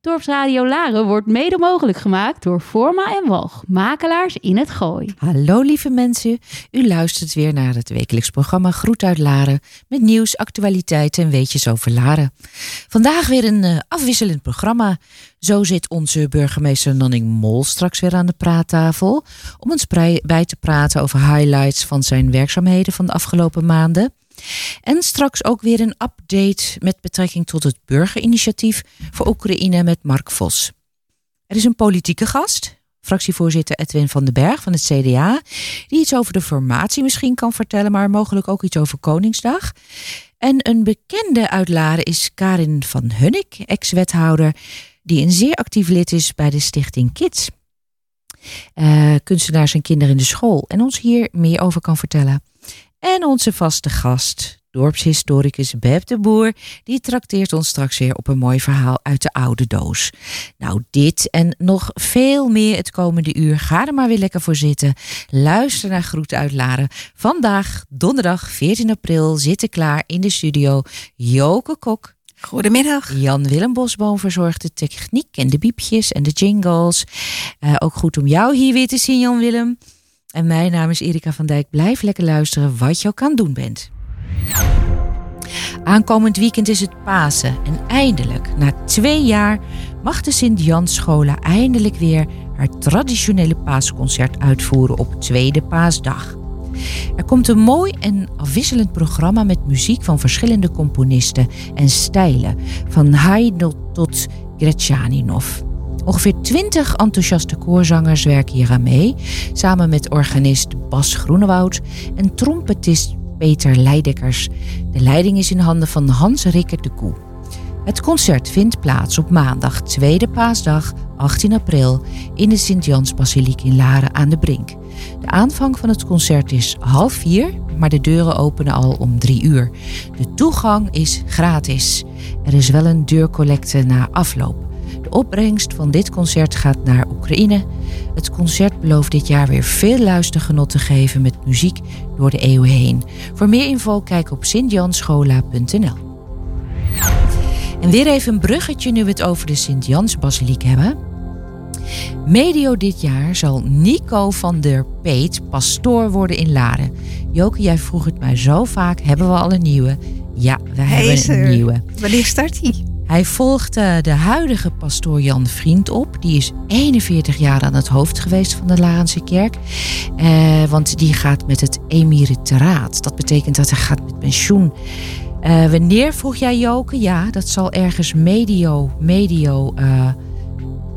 Dorpsradio Laren wordt mede mogelijk gemaakt door Forma en Walg, makelaars in het Gooi. Hallo lieve mensen, u luistert weer naar het wekelijks programma Groet uit Laren met nieuws, actualiteiten en weetjes over Laren. Vandaag weer een uh, afwisselend programma. Zo zit onze burgemeester Nanning Mol straks weer aan de praattafel om ons bij te praten over highlights van zijn werkzaamheden van de afgelopen maanden. En straks ook weer een update met betrekking tot het burgerinitiatief voor Oekraïne met Mark Vos. Er is een politieke gast, fractievoorzitter Edwin van den Berg van het CDA, die iets over de formatie misschien kan vertellen, maar mogelijk ook iets over Koningsdag. En een bekende uitlader is Karin van Hunnik, ex-wethouder, die een zeer actief lid is bij de stichting Kids. Uh, kunstenaars en kinderen in de school en ons hier meer over kan vertellen. En onze vaste gast, dorpshistoricus Beb de Boer, die trakteert ons straks weer op een mooi verhaal uit de oude doos. Nou, dit en nog veel meer het komende uur. Ga er maar weer lekker voor zitten. Luister naar Groeten uit Laren. Vandaag, donderdag 14 april, zitten klaar in de studio Joke Kok. Goedemiddag. Jan-Willem Bosboom verzorgt de techniek en de biepjes en de jingles. Uh, ook goed om jou hier weer te zien, Jan-Willem. En mijn naam is Erika van Dijk. Blijf lekker luisteren wat je ook aan doen bent. Aankomend weekend is het Pasen en eindelijk, na twee jaar, mag de Sint-Jans-schola eindelijk weer haar traditionele paasconcert uitvoeren op tweede paasdag. Er komt een mooi en afwisselend programma met muziek van verschillende componisten en stijlen, van Haydn tot Gretchaninov. Ongeveer 20 enthousiaste koorzangers werken hier aan mee, samen met organist Bas Groenewoud en trompetist Peter Leidekkers. De leiding is in handen van Hans Rikker de Koe. Het concert vindt plaats op maandag, tweede paasdag, 18 april, in de Sint-Jans-basiliek in Laren aan de Brink. De aanvang van het concert is half vier, maar de deuren openen al om drie uur. De toegang is gratis. Er is wel een deurcollecte na afloop. De opbrengst van dit concert gaat naar Oekraïne. Het concert belooft dit jaar weer veel luistergenot te geven met muziek door de eeuwen heen. Voor meer info kijk op sintjanschola.nl. En weer even een bruggetje nu we het over de Sint-Jans-basiliek hebben. Medio dit jaar zal Nico van der Peet pastoor worden in Laren. Joke, jij vroeg het mij zo vaak. Hebben we al een nieuwe? Ja, we hebben een nieuwe. Wanneer start hij? Hij volgt de huidige pastoor Jan Vriend op. Die is 41 jaar aan het hoofd geweest van de Larense kerk. Eh, want die gaat met het emeriteraat. Dat betekent dat hij gaat met pensioen. Uh, wanneer vroeg jij Joke? Ja, dat zal ergens medio, medio uh,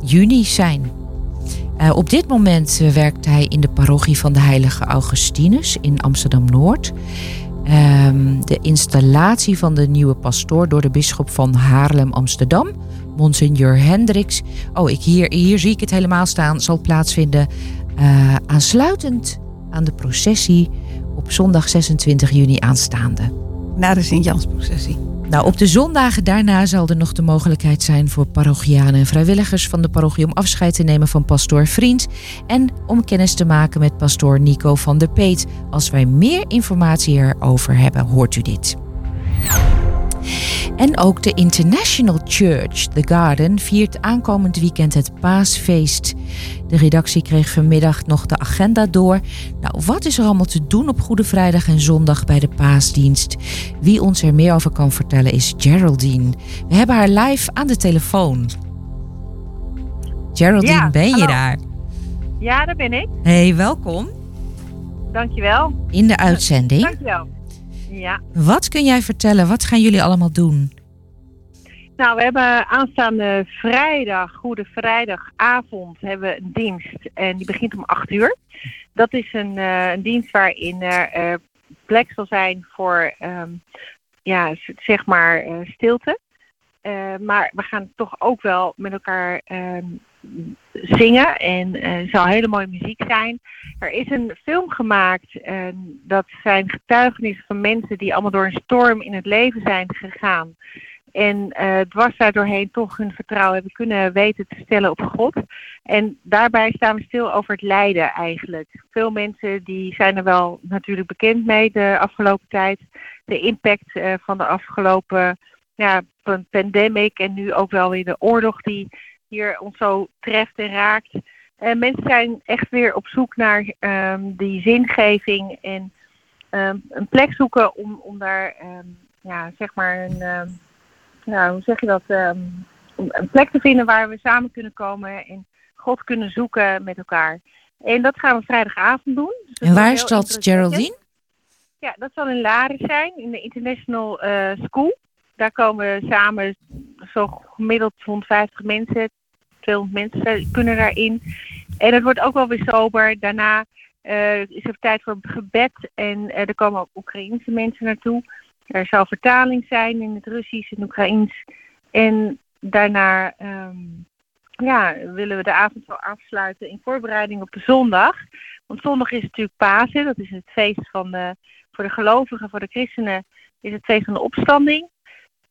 juni zijn. Uh, op dit moment werkt hij in de parochie van de Heilige Augustinus in Amsterdam-Noord. Um, de installatie van de nieuwe pastoor door de bisschop van Haarlem-Amsterdam, Monsignor Hendricks. Oh, ik hier, hier zie ik het helemaal staan. Zal plaatsvinden uh, aansluitend aan de processie op zondag 26 juni aanstaande. Na de Sint-Jans-processie. Nou, op de zondagen daarna zal er nog de mogelijkheid zijn voor parochianen en vrijwilligers van de parochie om afscheid te nemen van pastoor Vriend en om kennis te maken met pastoor Nico van der Peet. Als wij meer informatie erover hebben, hoort u dit. En ook de International Church, The Garden, viert aankomend weekend het paasfeest. De redactie kreeg vanmiddag nog de agenda door. Nou, wat is er allemaal te doen op Goede Vrijdag en Zondag bij de paasdienst? Wie ons er meer over kan vertellen is Geraldine. We hebben haar live aan de telefoon. Geraldine, ben je daar? Ja, daar ben ik. Hey, welkom. Dankjewel. In de uitzending. Dankjewel. Ja. Wat kun jij vertellen? Wat gaan jullie allemaal doen? Nou, we hebben aanstaande vrijdag, Goede Vrijdagavond, hebben we een dienst. En die begint om 8 uur. Dat is een, uh, een dienst waarin er uh, plek zal zijn voor, um, ja, zeg maar, uh, stilte. maar we gaan toch ook wel met elkaar ehm, zingen en er zal hele mooie muziek zijn. Er is een film gemaakt en dat zijn getuigenissen van mensen die allemaal door een storm in het leven zijn gegaan. En uh, dwars daardoorheen toch hun vertrouwen hebben kunnen weten te stellen op God. En daarbij staan we stil over het lijden eigenlijk. Veel mensen die zijn er wel natuurlijk bekend mee de afgelopen tijd. De impact uh, van de afgelopen ja, pandemic en nu ook wel weer de oorlog die hier ons zo treft en raakt. En mensen zijn echt weer op zoek naar ehm, die zingeving en ehm, een plek zoeken om, om daar, ehm, ja, zeg maar, een, nou, hoe zeg je dat, om een plek te vinden waar we samen kunnen komen en God kunnen zoeken met elkaar. En dat gaan we vrijdagavond doen. Dus En waar is dat. Geraldine? Ja, dat zal in Laren zijn, in de International eh, School. Daar komen samen zo gemiddeld 150 mensen, 200 mensen kunnen daarin. En het wordt ook wel weer sober. Daarna eh, is er tijd voor gebed en eh, er komen ook Oekraïense mensen naartoe. Er zal vertaling zijn in het Russisch en Oekraïens. En daarna ehm, ja, willen we de avond wel afsluiten in voorbereiding op de zondag. Want zondag is natuurlijk Pasen, dat is het feest van de, voor de gelovigen, voor de christenen, is het feest van de opstanding.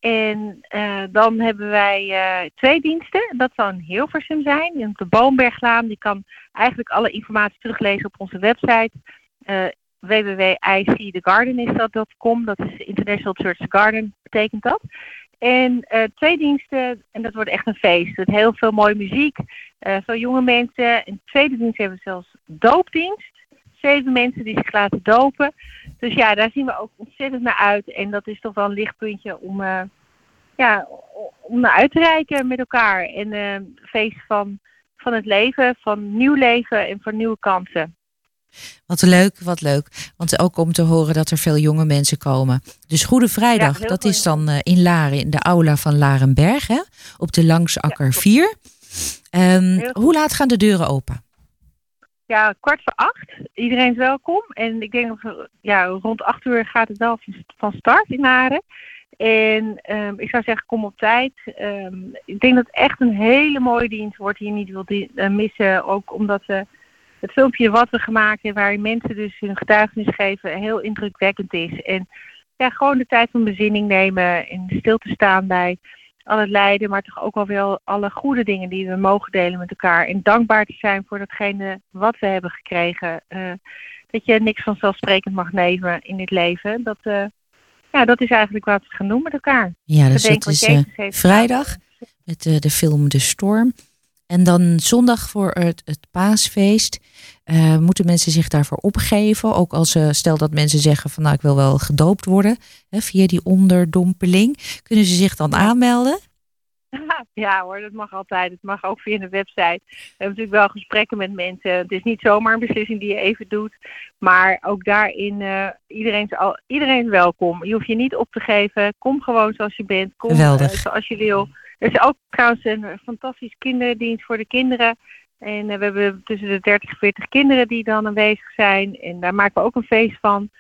En eh, dan hebben wij eh, twee diensten. Dat zal in Hilversum zijn, de Boomberglaan. Die kan eigenlijk alle informatie teruglezen op onze website. Uh. Dat is International Church Garden, betekent dat. En eh, twee diensten, en dat wordt echt een feest. Met heel veel mooie muziek, veel jonge mensen. En de tweede dienst hebben we zelfs doopdienst. Zeven mensen die zich laten dopen. Dus ja, daar zien we ook ontzettend naar uit. En dat is toch wel een lichtpuntje om, eh, ja, om naar uit te reiken met elkaar. En eh, een feest van, van het leven, van nieuw leven en van nieuwe kansen. Wat leuk, wat leuk. Want ook om te horen dat er veel jonge mensen komen. Dus Goede Vrijdag, Ja, dat is dan eh, in Laren, in de aula van Larenberg, hè? op de Langsakker Ja, 4. Ehm, hoe laat gaan de deuren open? Ja, kwart voor acht. Iedereen is welkom. En ik denk dat ja, rond acht uur gaat het wel van- start in Laren. En ehm, ik zou zeggen, kom op tijd. Ehm, ik denk dat het echt een hele mooie dienst wordt die je niet wilt eh, missen. Ook omdat we het filmpje wat we gemaakt hebben, waarin mensen dus hun getuigenis geven, heel indrukwekkend is. En ja, gewoon de tijd van bezinning nemen en stil te staan bij al het lijden, maar toch ook al wel alle goede dingen die we mogen delen met elkaar. En dankbaar te zijn voor datgene wat we hebben gekregen. Eh, dat je niks vanzelfsprekend mag nemen in dit leven. Dat, eh, ja, dat is eigenlijk wat we gaan doen met elkaar. Ja, dus dat is heeft vrijdag met de film De Storm. En dan zondag voor het, het paasfeest. eh, moeten mensen zich daarvoor opgeven? Ook als ze, stel dat mensen zeggen van nou ik wil wel gedoopt worden. Hè, via die onderdompeling. Kunnen ze zich dan aanmelden? Ja hoor, dat mag altijd. Het mag ook via de website. We hebben natuurlijk wel gesprekken met mensen. Het is niet zomaar een beslissing die je even doet. Maar ook daarin, eh, iedereen, is al, iedereen is welkom. Je hoeft je niet op te geven. Kom gewoon zoals je bent. Kom eh, zoals je wil. Er is ook trouwens een fantastisch kinderdienst voor de kinderen. En eh, we hebben tussen de 30 en 40 kinderen die dan aanwezig zijn. En daar maken we ook een feest van.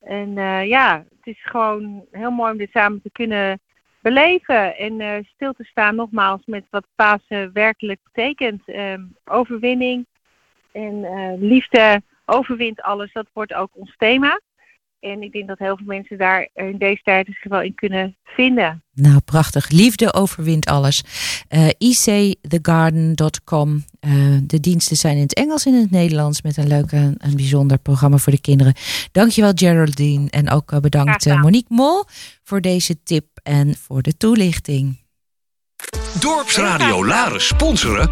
En eh, ja, het is gewoon heel mooi om dit samen te kunnen beleven en eh, stil te staan nogmaals met wat Pasen werkelijk betekent. Ehm, overwinning en liefde overwint alles, dat wordt ook ons thema. En ik denk dat heel veel mensen daar in deze tijd zich wel in kunnen vinden. Nou, prachtig. Liefde overwint alles. Eh icthegarden.com. Eh, de diensten zijn in het Engels en in het Nederlands met een leuk en een bijzonder programma voor de kinderen. Dankjewel Geraldine en ook eh, bedankt. Monique Mol voor deze tip en voor de toelichting. Dorpsradio Laren sponsoren?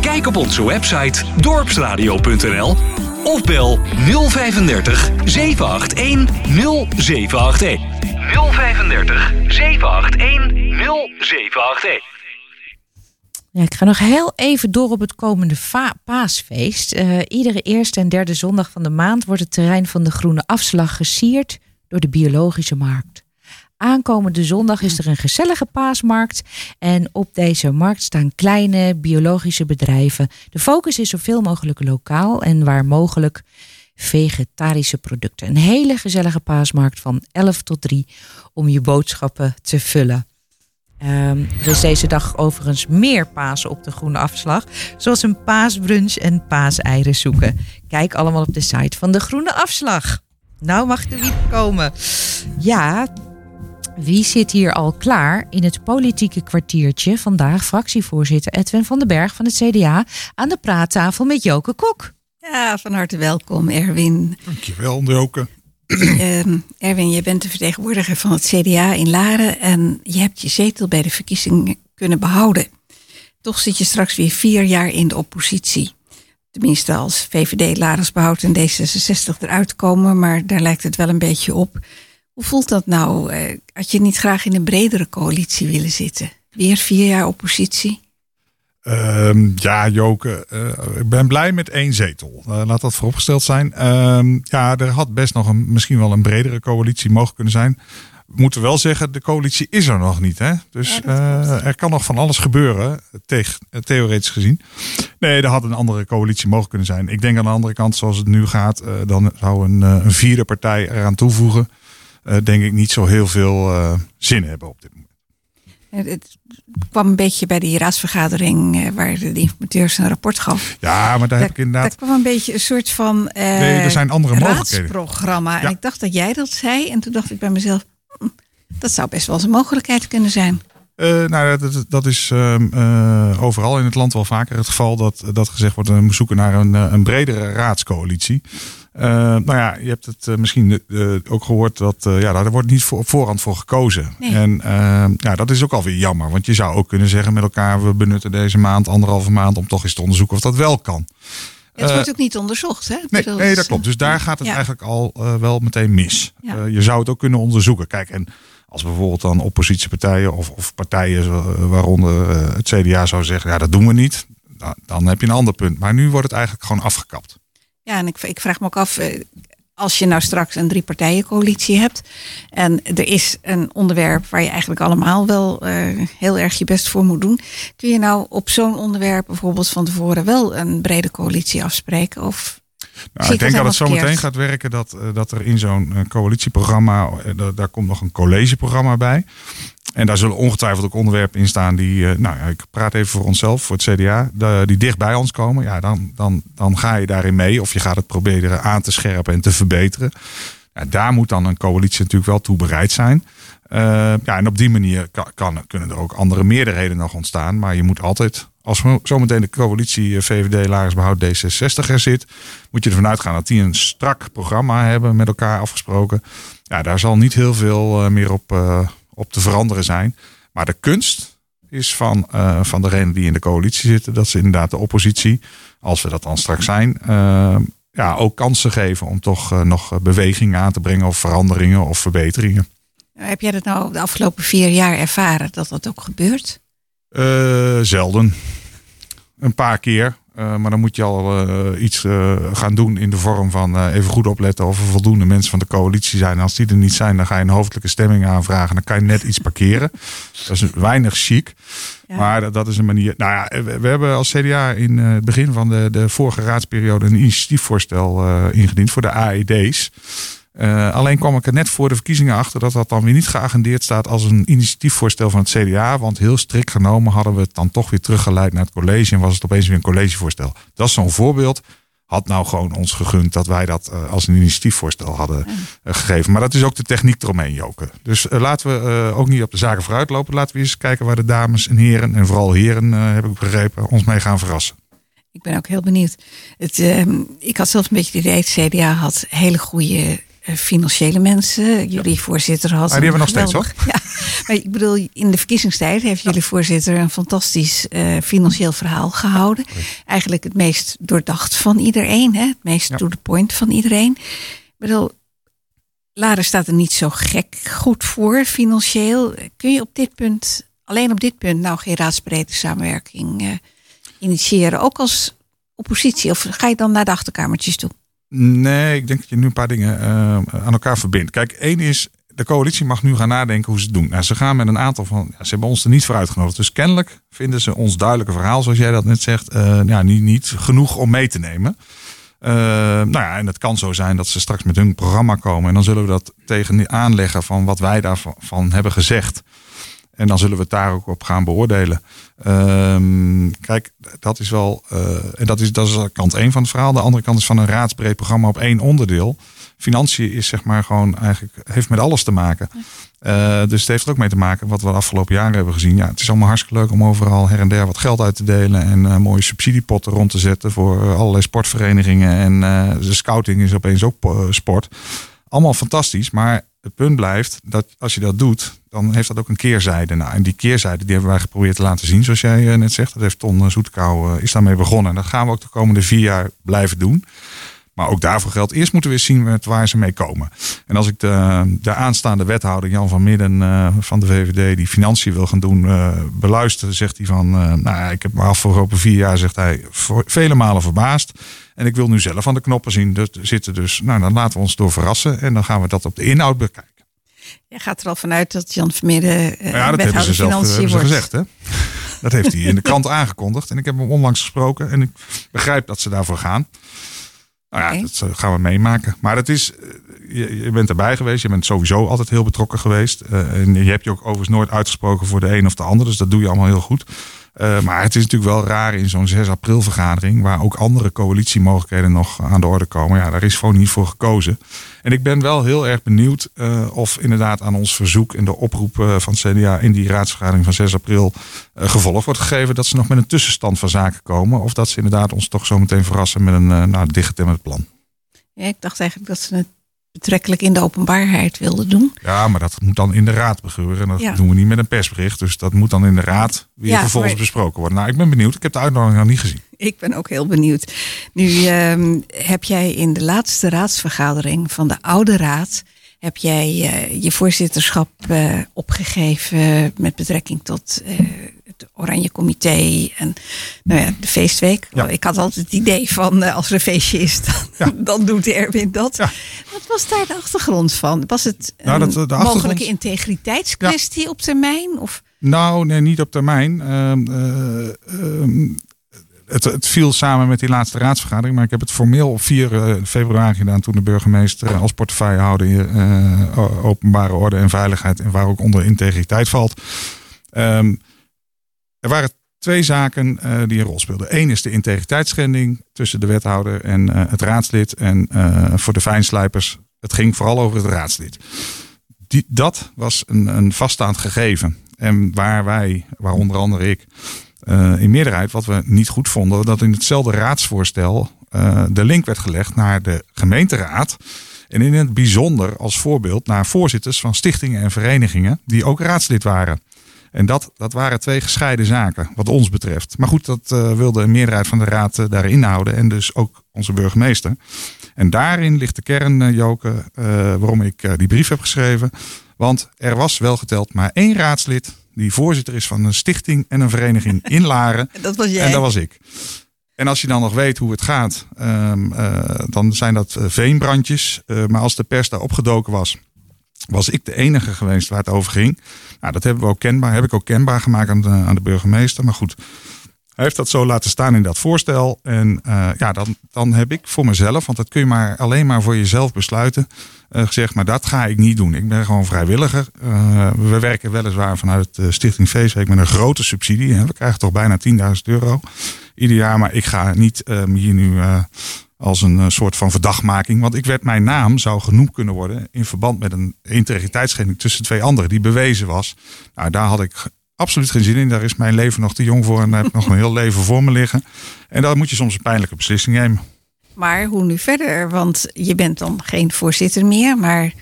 Kijk op onze website dorpsradio.nl of bel 035 781 0781. 035 781 0781. Ja, ik ga nog heel even door op het komende paasfeest. Eh, iedere eerste en derde zondag van de maand wordt het terrein van de Groene Afslag gesierd door de Biologische Markt. Aankomende zondag is er een gezellige paasmarkt. En op deze markt staan kleine biologische bedrijven. De focus is zoveel mogelijk lokaal en waar mogelijk vegetarische producten. Een hele gezellige paasmarkt van 11 tot 3 om je boodschappen te vullen. Ehm, er is deze dag overigens meer Pasen op de groene afslag. Zoals een paasbrunch en paaseieren zoeken. Kijk allemaal op de site van de groene afslag. Nou mag de wiep komen. Ja, wie zit hier al klaar in het politieke kwartiertje? Vandaag fractievoorzitter Edwin van den Berg van het CDA aan de praattafel met Joke Kok. Ja, van harte welkom, Erwin. Dankjewel, Joke. Ehm, Erwin, je bent de vertegenwoordiger van het CDA in Laren en je hebt je zetel bij de verkiezingen kunnen behouden. Toch zit je straks weer vier jaar in de oppositie. Tenminste, als VVD, Laresbehoud en D66 eruit komen, maar daar lijkt het wel een beetje op. Hoe voelt dat nou? Eh, had je niet graag in een bredere coalitie willen zitten? Weer vier jaar oppositie? Ehm, ja, Joke, eh, ik ben blij met één zetel. Eh, laat dat vooropgesteld zijn. Ehm, ja, er had best nog een, misschien wel een bredere coalitie mogelijk kunnen zijn. We moeten wel zeggen, de coalitie is er nog niet. Hè? Dus er kan nog van alles gebeuren, tegen, theoretisch gezien. Nee, er had een andere coalitie mogelijk kunnen zijn. Ik denk aan de andere kant, zoals het nu gaat, dan zou een, een, vierde partij eraan toevoegen. Denk ik niet zo heel veel zin hebben op dit moment. Het kwam een beetje bij die raadsvergadering eh, waar de informateurs een rapport gaf. Ja, maar daar, heb ik inderdaad. Dat kwam een beetje een soort van. Uh, nee, er zijn andere mogelijkheden. Programma. En ik dacht dat jij dat zei. En toen dacht ik bij mezelf: hm, dat zou best wel eens een mogelijkheid kunnen zijn. Uh, nou, dat, dat is uh, overal in het land wel vaker het geval dat, dat gezegd wordt: we zoeken naar een, een bredere raadscoalitie. Uh, nou ja, je hebt het misschien ook gehoord dat ja, daar wordt niet voor, op voorhand voor gekozen. En ja, dat is ook alweer jammer. Want je zou ook kunnen zeggen met elkaar: we benutten deze maand, anderhalve maand, om toch eens te onderzoeken of dat wel kan. Het wordt ook niet onderzocht, hè? Nee, nee, dat klopt. Dus daar gaat het eigenlijk al wel meteen mis. je zou het ook kunnen onderzoeken. Kijk, en als bijvoorbeeld dan oppositiepartijen of, of partijen waaronder het CDA zou zeggen, ja, dat doen we niet. Dan, dan heb je een ander punt. Maar nu wordt het eigenlijk gewoon afgekapt. Ja, en ik, ik vraag me ook af, als je nou straks een drie-partijen-coalitie hebt en er is een onderwerp waar je eigenlijk allemaal wel uh, heel erg je best voor moet doen, kun je nou op zo'n onderwerp bijvoorbeeld van tevoren wel een brede coalitie afspreken? Of nou, ik denk dat het zo meteen gaat werken dat, uh, dat er in zo'n uh, coalitieprogramma, daar komt nog een collegeprogramma bij. En daar zullen ongetwijfeld ook onderwerpen in staan die, nou ja, ik praat even voor onszelf, voor het CDA, die dicht bij ons komen. Ja, dan, dan, dan ga je daarin mee of je gaat het proberen aan te scherpen en te verbeteren. Ja, daar moet dan een coalitie natuurlijk wel toe bereid zijn. Uh, ja, en op die manier kan, kan, kunnen er ook andere meerderheden nog ontstaan. Maar je moet altijd, als zometeen de coalitie VVD, Lagersbehoud, D66 er zit, moet je ervan uitgaan dat die een strak programma hebben met elkaar afgesproken. Ja, daar zal niet heel veel uh, meer op, uh, op te veranderen zijn. Maar de kunst is van, uh, van degenen die in de coalitie zitten, dat ze inderdaad de oppositie, als we dat dan straks zijn, ja, ook kansen geven om toch nog bewegingen aan te brengen of veranderingen of verbeteringen. Heb jij dat nou de afgelopen vier jaar ervaren dat dat ook gebeurt? Zelden. Een paar keer. Uh, maar dan moet je al uh, iets uh, gaan doen in de vorm van even goed opletten of er voldoende mensen van de coalitie zijn. Als die er niet zijn, dan ga je een hoofdelijke stemming aanvragen. Dan kan je net iets parkeren. Dat is weinig chic. Ja. Maar dat, dat, is een manier. Nou ja, we, we hebben als CDA in het begin van de, de vorige raadsperiode een initiatiefvoorstel ingediend voor de AED's. Uh, alleen kwam ik er net voor de verkiezingen achter dat dat dan weer niet geagendeerd staat als een initiatiefvoorstel van het CDA. Want heel strikt genomen hadden we het dan toch weer teruggeleid naar het college en was het opeens weer een collegevoorstel. Dat is zo'n voorbeeld. Had nou gewoon ons gegund dat wij dat uh, als een initiatiefvoorstel hadden uh, gegeven. Maar dat is ook de techniek eromheen, Joke. Dus laten we ook niet op de zaken vooruit lopen. Laten we eens kijken waar de dames en heren, en vooral heren heb ik begrepen, ons mee gaan verrassen. Ik ben ook heel benieuwd. Het, ehm, ik had zelf een beetje het idee, het CDA had hele goede financiële mensen. Jullie voorzitter had. Ah, die hebben we nog steeds, hoor. Ja, maar ik bedoel, in de verkiezingstijd heeft jullie voorzitter een fantastisch uh, financieel verhaal gehouden. Eigenlijk het meest doordacht van iedereen, hè? het meest to the point van iedereen. Ik bedoel, Laren staat er niet zo gek goed voor financieel. Kun je op dit punt, alleen op dit punt, nou geen raadsbreedte samenwerking uh, initiëren? Ook als oppositie? Of ga je dan naar de achterkamertjes toe? Nee, ik denk dat je nu een paar dingen uh, aan elkaar verbindt. Kijk, één is, de coalitie mag nu gaan nadenken hoe ze het doen. Nou, ze gaan met een aantal van, ja, ze hebben ons er niet voor uitgenodigd. Dus kennelijk vinden ze ons duidelijke verhaal, zoals jij dat net zegt, uh, ja, niet, niet genoeg om mee te nemen. Uh, nou ja, en het kan zo zijn dat ze straks met hun programma komen. En dan zullen we dat tegen aanleggen van wat wij daarvan hebben gezegd. En dan zullen we het daar ook op gaan beoordelen. Um, kijk, dat is wel. Uh, en dat is, dat is kant één van het verhaal. De andere kant is van een raadsbreed programma op één onderdeel. Financiën is zeg maar gewoon eigenlijk. heeft met alles te maken. Uh, dus het heeft er ook mee te maken wat we de afgelopen jaren hebben gezien. Ja, het is allemaal hartstikke leuk om overal her en der wat geld uit te delen. En uh, mooie subsidiepotten rond te zetten voor allerlei sportverenigingen. En de scouting is opeens ook sport. Allemaal fantastisch, maar het punt blijft dat als je dat doet, dan heeft dat ook een keerzijde. Nou, en die keerzijde die hebben wij geprobeerd te laten zien, zoals jij net zegt. Dat heeft Ton Zoetekou is daarmee begonnen. En dat gaan we ook de komende vier jaar blijven doen. Maar ook daarvoor geldt, eerst moeten we zien met waar ze mee komen. En als ik de, de aanstaande wethouder Jan van Midden van de VVD, die financiën wil gaan doen, uh, beluisteren, zegt hij van, nou ik heb me afgelopen vier jaar, zegt hij, vele malen verbaasd. En ik wil nu zelf aan de knoppen zien dus, zitten. Dus nou, dan laten we ons door verrassen en dan gaan we dat op de inhoud bekijken. Je gaat er al vanuit dat Jan Midden uh, ja, dat hebben ze zelf hebben ze gezegd. Hè? Dat heeft hij in de krant aangekondigd. En ik heb hem onlangs gesproken. En ik begrijp dat ze daarvoor gaan. Nou ja, dat eh, gaan we meemaken. Maar het is, eh, je, je, bent erbij geweest. Je bent sowieso altijd heel betrokken geweest. Uh, en je hebt je ook overigens nooit uitgesproken voor de een of de ander. Dus dat doe je allemaal heel goed. Uh, maar het is natuurlijk wel raar in zo'n 6 april vergadering. Waar ook andere coalitiemogelijkheden nog aan de orde komen. Ja, daar is gewoon niet voor gekozen. En ik ben wel heel erg benieuwd uh, of inderdaad aan ons verzoek en de oproep uh, van CDA in die raadsvergadering van 6 april gevolg wordt gegeven dat ze nog met een tussenstand van zaken komen. Of dat ze inderdaad ons toch zo meteen verrassen met een nou, dichtgetimmerd plan. Ja, ik dacht eigenlijk dat ze het betrekkelijk in de openbaarheid wilden doen. Ja, maar dat moet dan in de raad gebeuren. En dat ja. doen we niet met een persbericht. Dus dat moet dan in de raad weer ja, vervolgens maar... besproken worden. Nou, ik ben benieuwd. Ik heb de uitnodiging nog niet gezien. Ik ben ook heel benieuwd. Nu uh, heb jij in de laatste raadsvergadering van de oude raad... heb jij uh, je voorzitterschap uh, opgegeven met betrekking tot uh, het Oranje Comité en nou ja, de feestweek. Ja. Ik had altijd het idee van als er een feestje is, dan, ja. dan doet Erwin dat. Wat was daar de achtergrond van? Was het een nou, dat, de achtergrond... mogelijke integriteitskwestie op termijn? Of? Nou, nee, niet op termijn. Uh, het, het, viel samen met die laatste raadsvergadering. Maar ik heb het formeel op 4 februari gedaan. Toen de burgemeester als portefeuillehouder uh, openbare orde en veiligheid. En waar ook onder integriteit valt. Um, er waren twee zaken uh, die een rol speelden. Eén is de integriteitsschending tussen de wethouder en uh, het raadslid. En uh, voor de fijnslijpers, het ging vooral over het raadslid. Die, dat was een, een vaststaand gegeven. En waar wij, waar onder andere ik, in meerderheid, wat we niet goed vonden, dat in hetzelfde raadsvoorstel de link werd gelegd naar de gemeenteraad. En in het bijzonder als voorbeeld naar voorzitters van stichtingen en verenigingen die ook raadslid waren. En dat, dat waren twee gescheiden zaken, wat ons betreft. Maar goed, dat uh, wilde een meerderheid van de raad uh, daarin houden. En dus ook onze burgemeester. En daarin ligt de kern, uh, Joke, waarom ik die brief heb geschreven. Want er was wel geteld maar één raadslid die voorzitter is van een stichting en een vereniging in Laren. dat was jij. En dat was ik. En als je dan nog weet hoe het gaat, um, dan zijn dat veenbrandjes. maar als de pers daar opgedoken was, was ik de enige geweest waar het over ging. Nou, dat hebben we ook kenbaar, heb ik ook kenbaar gemaakt aan de, aan de burgemeester. Maar goed, hij heeft dat zo laten staan in dat voorstel. En uh, ja, dan, dan heb ik voor mezelf, want dat kun je maar alleen maar voor jezelf besluiten, uh, gezegd, maar dat ga ik niet doen. Ik ben gewoon vrijwilliger. Uh, we werken weliswaar vanuit de Stichting Feestweek met een grote subsidie. Hè. We krijgen toch bijna 10.000 euro ieder jaar. Maar ik ga niet hier nu als een eh, soort van verdachtmaking. Want ik werd, mijn naam zou genoemd kunnen worden in verband met een integriteitsschending tussen twee anderen die bewezen was. Nou, daar had ik absoluut geen zin in. Daar is mijn leven nog te jong voor en daar heb ik nog een heel leven voor me liggen. En dan moet je soms een pijnlijke beslissing nemen. Maar hoe nu verder? Want je bent dan geen voorzitter meer, maar...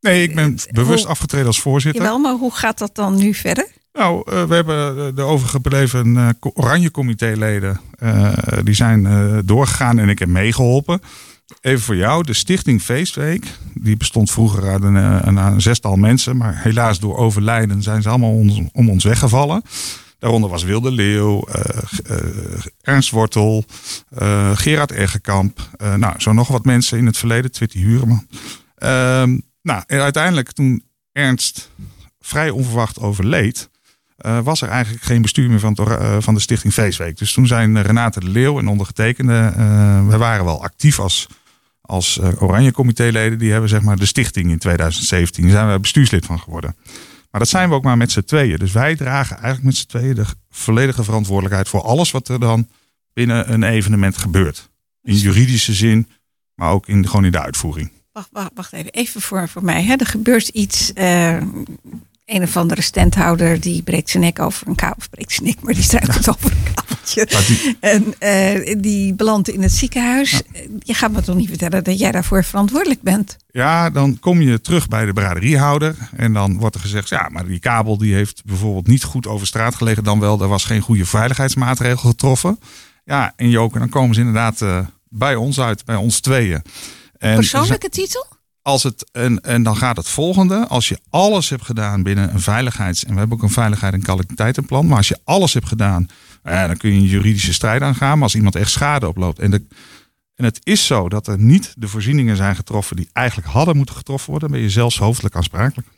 Nee, ik ben bewust hoe, afgetreden als voorzitter. Jawel, maar hoe gaat dat dan nu verder? Nou, uh, we hebben de overgebleven uh, oranje comitéleden. Die zijn doorgegaan en ik heb meegeholpen. Even voor jou, de Stichting Feestweek. Die bestond vroeger uit een, een, zestal mensen. Maar helaas door overlijden zijn ze allemaal ons, om ons weggevallen. Daaronder was Wilde Leeuw, Ernst Wortel, Gerard Eggekamp. nou, zo nog wat mensen in het verleden. Twitty Hureman. Ehm, nou, en uiteindelijk toen Ernst vrij onverwacht overleed uh, was er eigenlijk geen bestuur meer van, uh, van de Stichting Feestweek. Dus toen zijn Renate de Leeuw en ondergetekende, we waren wel actief als, als Oranje Comitéleden. Die hebben zeg maar de stichting in 2017, daar zijn we bestuurslid van geworden. Maar dat zijn we ook maar met z'n tweeën. Dus wij dragen eigenlijk met z'n tweeën de volledige verantwoordelijkheid voor alles wat er dan binnen een evenement gebeurt. In juridische zin, maar ook in, gewoon in de uitvoering. Wacht, wacht, wacht even. Even voor, voor mij. Hè. Er gebeurt iets een of andere standhouder die breekt zijn nek over een kabel. Of breekt zijn nek, maar die struikelt over een kabeltje. die- En eh, die belandt in het ziekenhuis. Je gaat me toch niet vertellen dat jij daarvoor verantwoordelijk bent? Ja, dan kom je terug bij de braderiehouder. En dan wordt er gezegd, ja, maar die kabel die heeft bijvoorbeeld niet goed over straat gelegen. Dan wel, er was geen goede veiligheidsmaatregel getroffen. Ja, en Joke, dan komen ze inderdaad eh, bij ons uit, bij ons tweeën. En Persoonlijke titel? Als het, en, en dan gaat het volgende. Als je alles hebt gedaan binnen een veiligheids... en we hebben ook een veiligheid- en kwaliteitenplan. Maar als je alles hebt gedaan, eh, dan kun je een juridische strijd aangaan. Maar als iemand echt schade oploopt... En, de, en het is zo dat er niet de voorzieningen zijn getroffen... die eigenlijk hadden moeten getroffen worden... dan ben je zelfs hoofdelijk aansprakelijk.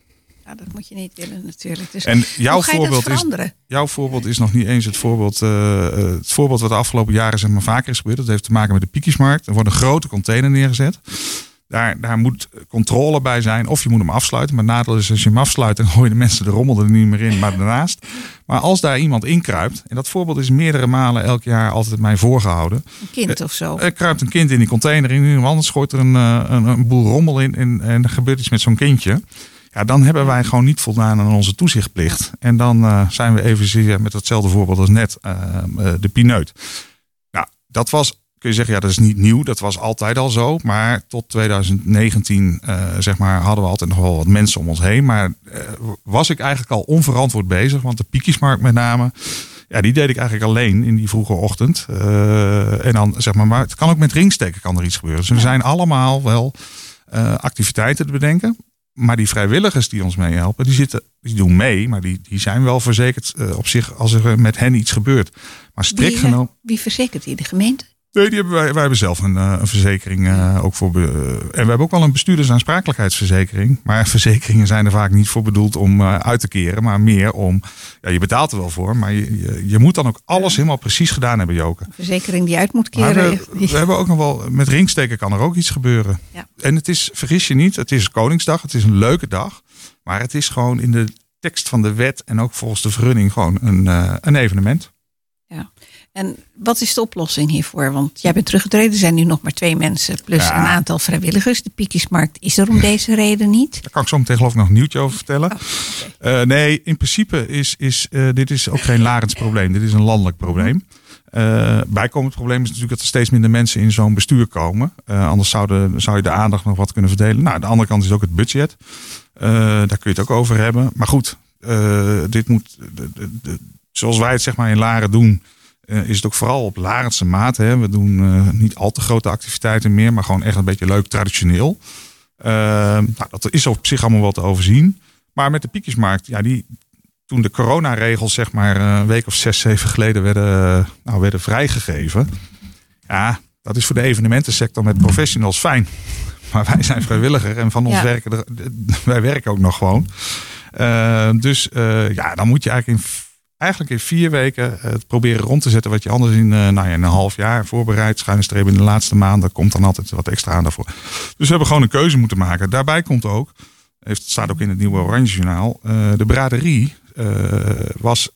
Nou, dat moet je niet willen natuurlijk. Dus En jouw voorbeeld, is, jouw voorbeeld is nog niet eens het voorbeeld... eh, eh, het voorbeeld wat de afgelopen jaren zeg maar, vaker is gebeurd. Dat heeft te maken met de piekjesmarkt. Er wordt een grote container neergezet. Daar, daar moet controle bij zijn. Of je moet hem afsluiten. Maar nadeel is als je hem afsluit, dan gooien de mensen de rommel er niet meer in, maar daarnaast. Maar als daar iemand inkruipt, en dat voorbeeld is meerdere malen elk jaar altijd mij voorgehouden. Een kind of zo. Er kruipt een kind in die container in, iemand anders gooit er een, eh, een, een boel rommel in en, en er gebeurt iets met zo'n kindje. Ja, dan hebben wij gewoon niet voldaan aan onze toezichtplicht. En dan eh, zijn we evenzeer met hetzelfde voorbeeld als net, eh, eh, de pineut. Nou, dat was, kun je zeggen, ja, dat is niet nieuw. Dat was altijd al zo. Maar tot 2019, eh, zeg maar, hadden we altijd nog wel wat mensen om ons heen. Maar eh, was ik eigenlijk al onverantwoord bezig. Want de piekjesmarkt met name, ja, die deed ik eigenlijk alleen in die vroege ochtend. Eh, en dan, zeg maar, maar het kan ook met ringsteken kan er iets gebeuren. Dus er zijn allemaal wel activiteiten te bedenken. Maar die vrijwilligers die ons meehelpen, die, zitten, die doen mee. Maar die, die zijn wel verzekerd op zich als er met hen iets gebeurt. Maar strikt genomen... wie verzekert die? De gemeente? Nee, die hebben wij, wij hebben zelf een, eh, een verzekering eh, ook voor. eh, en we hebben ook wel een bestuurdersaansprakelijkheidsverzekering. Maar verzekeringen zijn er vaak niet voor bedoeld om uit te keren. Maar meer om. Ja, je betaalt er wel voor. Maar je, je, je moet dan ook alles helemaal precies gedaan hebben, Joken. Verzekering die uit moet keren. we, we hebben ook nog wel. Met ringsteken kan er ook iets gebeuren. Ja. En het is, vergis je niet, het is Koningsdag. Het is een leuke dag. Maar het is gewoon in de tekst van de wet en ook volgens de vergunning gewoon een, een evenement. En wat is de oplossing hiervoor? Want jij bent teruggetreden, er zijn nu nog maar twee mensen plus Ja. een aantal vrijwilligers. De Piekjesmarkt is er om deze reden niet. Daar kan ik zo meteen geloof ik nog een nieuwtje over vertellen. Oh, Eh, nee, in principe is, is eh, dit is ook geen Larens probleem. Dit is een landelijk probleem. Eh bijkomend probleem is natuurlijk dat er steeds minder mensen in zo'n bestuur komen. Anders zouden, zou je de aandacht nog wat kunnen verdelen. Nou, de andere kant is ook het budget. Daar kun je het ook over hebben. Maar goed, dit moet, de, de, de- zoals wij het zeg maar in Laren doen, eh, is het ook vooral op Larense maat. Hè. We doen eh, niet al te grote activiteiten meer, maar gewoon echt een beetje leuk traditioneel. Eh, nou, dat is op zich allemaal wel te overzien. Maar met de piekjesmarkt, ja, die, toen de coronaregels zeg maar een week of zes, zeven geleden werden, nou, werden vrijgegeven. Ja, dat is voor de evenementensector met professionals fijn. Maar wij zijn vrijwilliger en van ons Ja. werken er, wij werken ook nog gewoon. Dus ja, dan moet je eigenlijk in, eigenlijk in vier weken eh, het proberen rond te zetten wat je anders in, eh, nou ja, in een half jaar voorbereidt. Schuine streep in de laatste maanden komt dan altijd wat extra aandacht voor. Dus we hebben gewoon een keuze moeten maken. Daarbij komt ook, heeft, staat ook in het nieuwe Oranje Journaal, eh, de braderie was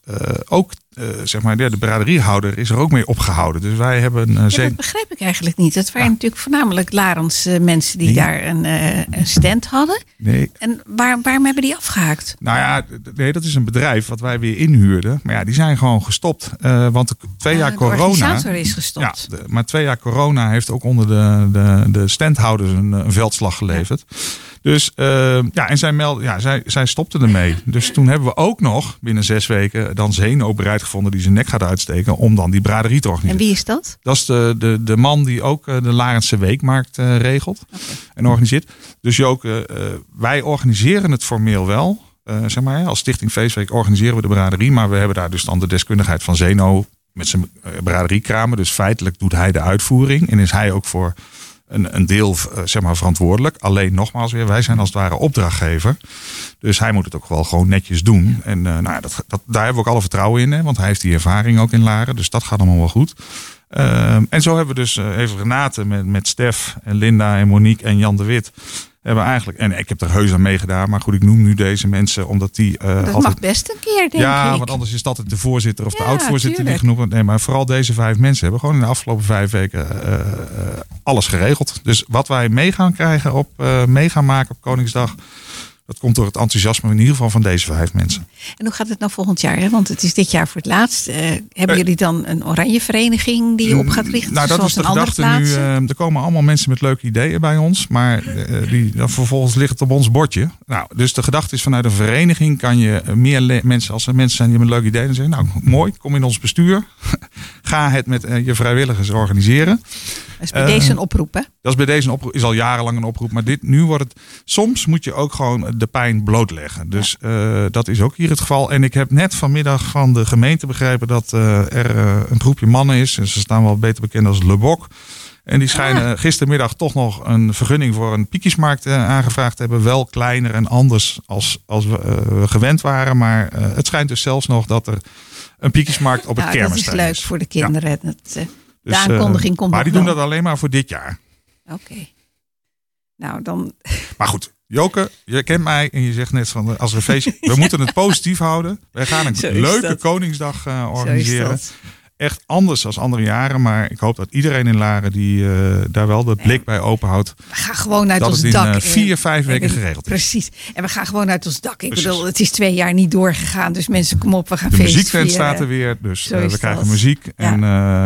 ook, eh, zeg maar, de, de braderiehouder is er ook mee opgehouden. Dus wij hebben een Ja, dat begrijp ik eigenlijk niet. Het waren Ja. natuurlijk voornamelijk Larens eh, mensen die Nee. daar een, een stand hadden. Nee, En waar, waarom hebben die afgehaakt? Nou ja, nee, dat is een bedrijf wat wij weer inhuurden. Maar ja, die zijn gewoon gestopt. Want de, twee jaar Eh, de corona. organisator is Ja, gestopt. de- maar twee jaar corona heeft ook onder de, de, de standhouders een, een veldslag geleverd. Dus ja, en zij, melden, ja, zij, zij stopten ermee. Dus toen hebben we ook nog binnen zes weken dan Gevonden die zijn nek gaat uitsteken om dan die braderie te En organiseren. wie is dat? Dat is de, de, de man die ook eh, de Larense Weekmarkt eh, regelt en organiseert. Dus Joke, eh, wij organiseren het formeel wel. Zeg maar, als Stichting Feestweek organiseren we de braderie. Maar we hebben daar dus dan de deskundigheid van Zeno met zijn braderiekramen. Dus feitelijk doet hij de uitvoering. En is hij ook voor een, een deel eh, zeg maar, verantwoordelijk. Alleen nogmaals weer, wij zijn als het ware opdrachtgever. Dus hij moet het ook wel gewoon netjes doen. En eh, nou ja, dat, dat, daar hebben we ook alle vertrouwen in. Hè, want hij heeft die ervaring ook in Laren. Dus dat gaat allemaal wel goed. Ehm, en zo hebben we dus eh, even Renate met, met Stef en Linda en Monique en Jan de Wit. Hebben eigenlijk, en ik heb er heus aan meegedaan. Maar goed, ik noem nu deze mensen omdat die eh, Dat altijd... mag best een keer, denk ja, ik. want anders is dat het de voorzitter of de Ja, oud-voorzitter die genoemd wordt. Nee, maar vooral deze vijf mensen hebben gewoon in de afgelopen vijf weken eh, eh, alles geregeld. Dus wat wij mee gaan krijgen op, mee gaan maken op Koningsdag, dat komt door het enthousiasme in ieder geval van deze vijf mensen. En hoe gaat het nou volgend jaar? Hè? Want het is dit jaar voor het laatst. Uh, hebben jullie dan een oranje vereniging die je op gaat richten? Nou, dat is de gedachte nu. Uh, er komen allemaal mensen met leuke ideeën bij ons. Maar uh, die, vervolgens ligt het op ons bordje. Nou, dus de gedachte is vanuit een vereniging kan je meer mensen, als er mensen zijn die met een leuk idee, dan zeggen, nou mooi, kom in ons bestuur. Ga het met je vrijwilligers organiseren. Dat is bij deze een oproep, hè? Dat is bij deze een oproep, is al jarenlang een oproep. Maar dit, nu wordt het. Soms moet je ook gewoon de pijn blootleggen. Dus uh, dat is ook hier het geval. En ik heb net vanmiddag van de gemeente begrepen dat uh, er uh, een groepje mannen is. En ze staan wel beter bekend als Le Bok. En die schijnen gistermiddag toch nog een vergunning voor een piekjesmarkt aangevraagd te hebben. Wel kleiner en anders als, als we gewend waren. Maar het schijnt dus zelfs nog dat er een piekjesmarkt op het nou, kermis is. Dat is leuk voor de kinderen. Ja. Dat, de dus, aankondiging komt Maar die doen dat alleen maar voor dit jaar. Oké. Nou, dan. Maar goed, Joke, je kent mij en je zegt net van als we feestje. we moeten het positief houden. Wij gaan een leuke Koningsdag uh, organiseren echt anders dan andere jaren. Maar ik hoop dat iedereen in Laren die uh, daar wel de blik bij open houdt. We gaan gewoon uit ons dak. Dat het in vier, vijf weken geregeld is. Precies. En we gaan gewoon uit ons dak. Ik bedoel, het is twee jaar niet doorgegaan. Dus mensen, kom op, we gaan De muziekvent staat er weer. Dus uh, we krijgen muziek. En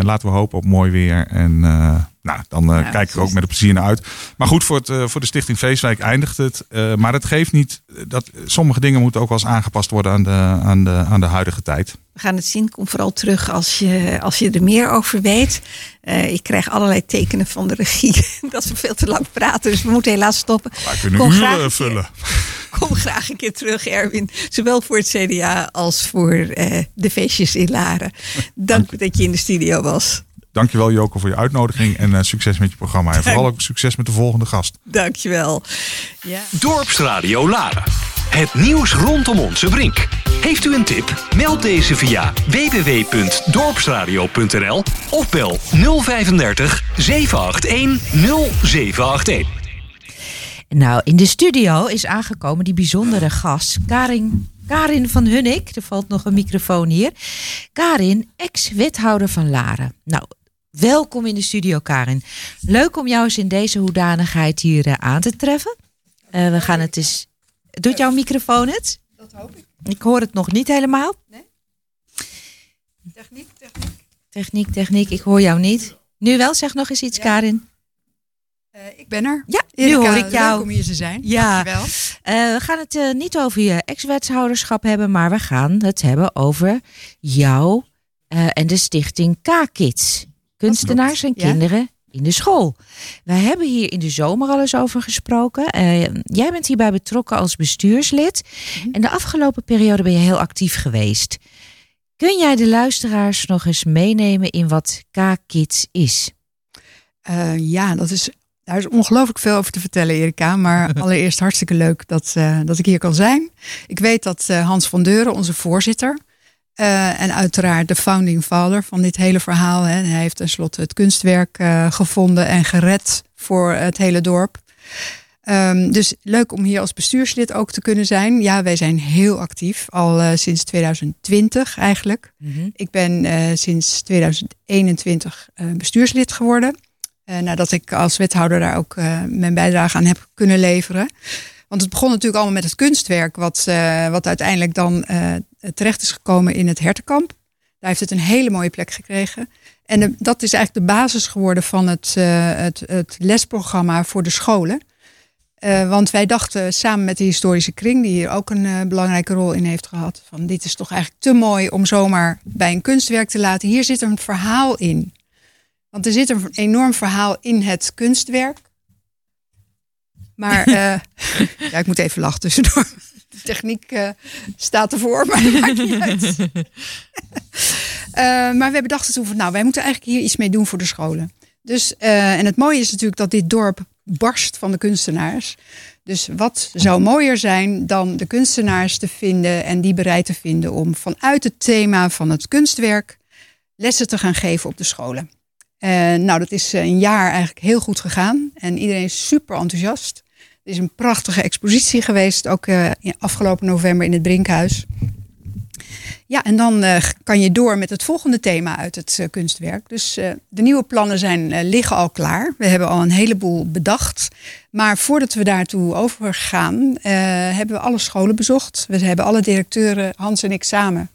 laten we hopen op mooi weer. En nou, dan uh, kijk ik er ook met plezier naar uit. Maar goed, voor, het, uh, voor de Stichting Feestwijk eindigt het. Uh, maar dat geeft niet dat sommige dingen moeten ook wel eens aangepast worden aan de, aan de, aan de huidige tijd. We gaan het zien. Kom vooral terug als je, als je er meer over weet. ik krijg allerlei tekenen van de regie dat we veel te lang praten. Dus we moeten helaas stoppen. Maar kunnen Kom uren vullen. Kom graag een keer terug, Erwin. Zowel voor het CDA als voor de feestjes in Laren. Dank, Dank dat je in de studio was. Dankjewel Joko voor je uitnodiging en uh, succes met je programma. En vooral ook succes met de volgende gast. Dankjewel. Ja. Dorpsradio Laren. Het nieuws rondom onze brink. Heeft u een tip? Meld deze via www.dorpsradio.nl of bel 035 781 0781. Nou, in de studio is aangekomen die bijzondere gast, Karin Karin van Hunnik, er valt nog een microfoon hier. Karin, ex-wethouder van Laren. Nou, Welkom in de studio, Karin. Leuk om jou eens in deze hoedanigheid hier uh, aan te treffen. Uh, we gaan het eens. Doet jouw microfoon het? Dat hoop ik. Ik hoor het nog niet helemaal. Nee. Techniek, techniek. Techniek, techniek. Ik hoor jou niet. Nu wel, zeg nog eens iets, Karin. Uh, ik ben er. Ja, nu hoor ik jou. Leuk om hier te zijn. Ja. Dankjewel. we gaan het niet over je ex-wethouderschap hebben, maar we gaan het hebben over jou en de stichting K-Kids kunstenaars en kinderen in de school. Wij hebben hier in de zomer al eens over gesproken. Uh, jij bent hierbij betrokken als bestuurslid. Mhm. En de afgelopen periode ben je heel actief geweest. Kun jij de luisteraars nog eens meenemen in wat K-Kids is? Uh, ja, dat is, daar is ongelooflijk veel over te vertellen, Erika. Maar allereerst hartstikke leuk dat, uh, dat ik hier kan zijn. Ik weet dat Hans van Deuren, onze voorzitter, uh, en uiteraard de founding father van dit hele verhaal. Hè. Hij heeft tenslotte het kunstwerk uh, gevonden en gered voor het hele dorp. Um, dus leuk om hier als bestuurslid ook te kunnen zijn. Ja, wij zijn heel actief, al uh, sinds 2020 eigenlijk. Mm -hmm. Ik ben sinds 2021 bestuurslid geworden. nadat ik als wethouder daar ook mijn bijdrage aan heb kunnen leveren. Want het begon natuurlijk allemaal met het kunstwerk, wat, uh, wat uiteindelijk dan uh, terecht is gekomen in het hertenkamp. Daar heeft het een hele mooie plek gekregen. En dat is eigenlijk de basis geworden van het, uh, het, het, lesprogramma voor de scholen. want wij dachten samen met de historische kring, die hier ook een belangrijke rol in heeft gehad, van dit is toch eigenlijk te mooi om zomaar bij een kunstwerk te laten. Hier zit een verhaal in. Want er zit een enorm verhaal in het kunstwerk. Maar uh, ja, ik moet even lachen tussendoor. De techniek uh, staat ervoor, maar dat maakt niet uit. uh, maar we hebben bedacht toen van, nou, wij moeten eigenlijk hier iets mee doen voor de scholen. Dus, en het mooie is natuurlijk dat dit dorp barst van de kunstenaars. Dus wat zou mooier zijn dan de kunstenaars te vinden en die bereid te vinden om vanuit het thema van het kunstwerk lessen te gaan geven op de scholen. nou, dat is een jaar eigenlijk heel goed gegaan en iedereen is super enthousiast. Er is een prachtige expositie geweest, ook uh, afgelopen november in het Brinkhuis. Ja, en dan uh, kan je door met het volgende thema uit het uh, kunstwerk. Dus de nieuwe plannen zijn, liggen al klaar. We hebben al een heleboel bedacht. Maar voordat we daartoe overgaan, hebben we alle scholen bezocht. We hebben alle directeuren, Hans en ik samen,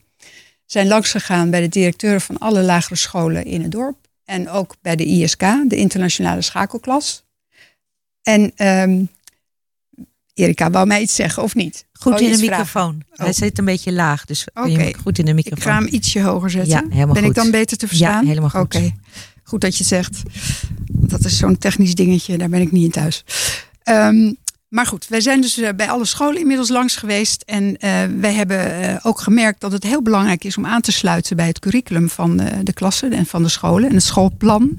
zijn langsgegaan bij de directeuren van alle lagere scholen in het dorp. En ook bij de ISK, de internationale schakelklas. En um, Erika, wou mij iets zeggen of niet? Goed in de microfoon. Hij oh. zit een beetje laag, dus okay. goed in de microfoon. Ik ga hem ietsje hoger zetten. Ja, helemaal ben ik dan beter te verstaan? Ja, helemaal goed. Oké, goed dat je zegt. Dat is zo'n technisch dingetje, daar ben ik niet in thuis. Um, maar goed, wij zijn dus eh, bij alle scholen inmiddels langs geweest. En uh, wij hebben uh, ook gemerkt dat het heel belangrijk is om aan te sluiten bij het curriculum van uh, de klassen en van de scholen en het schoolplan.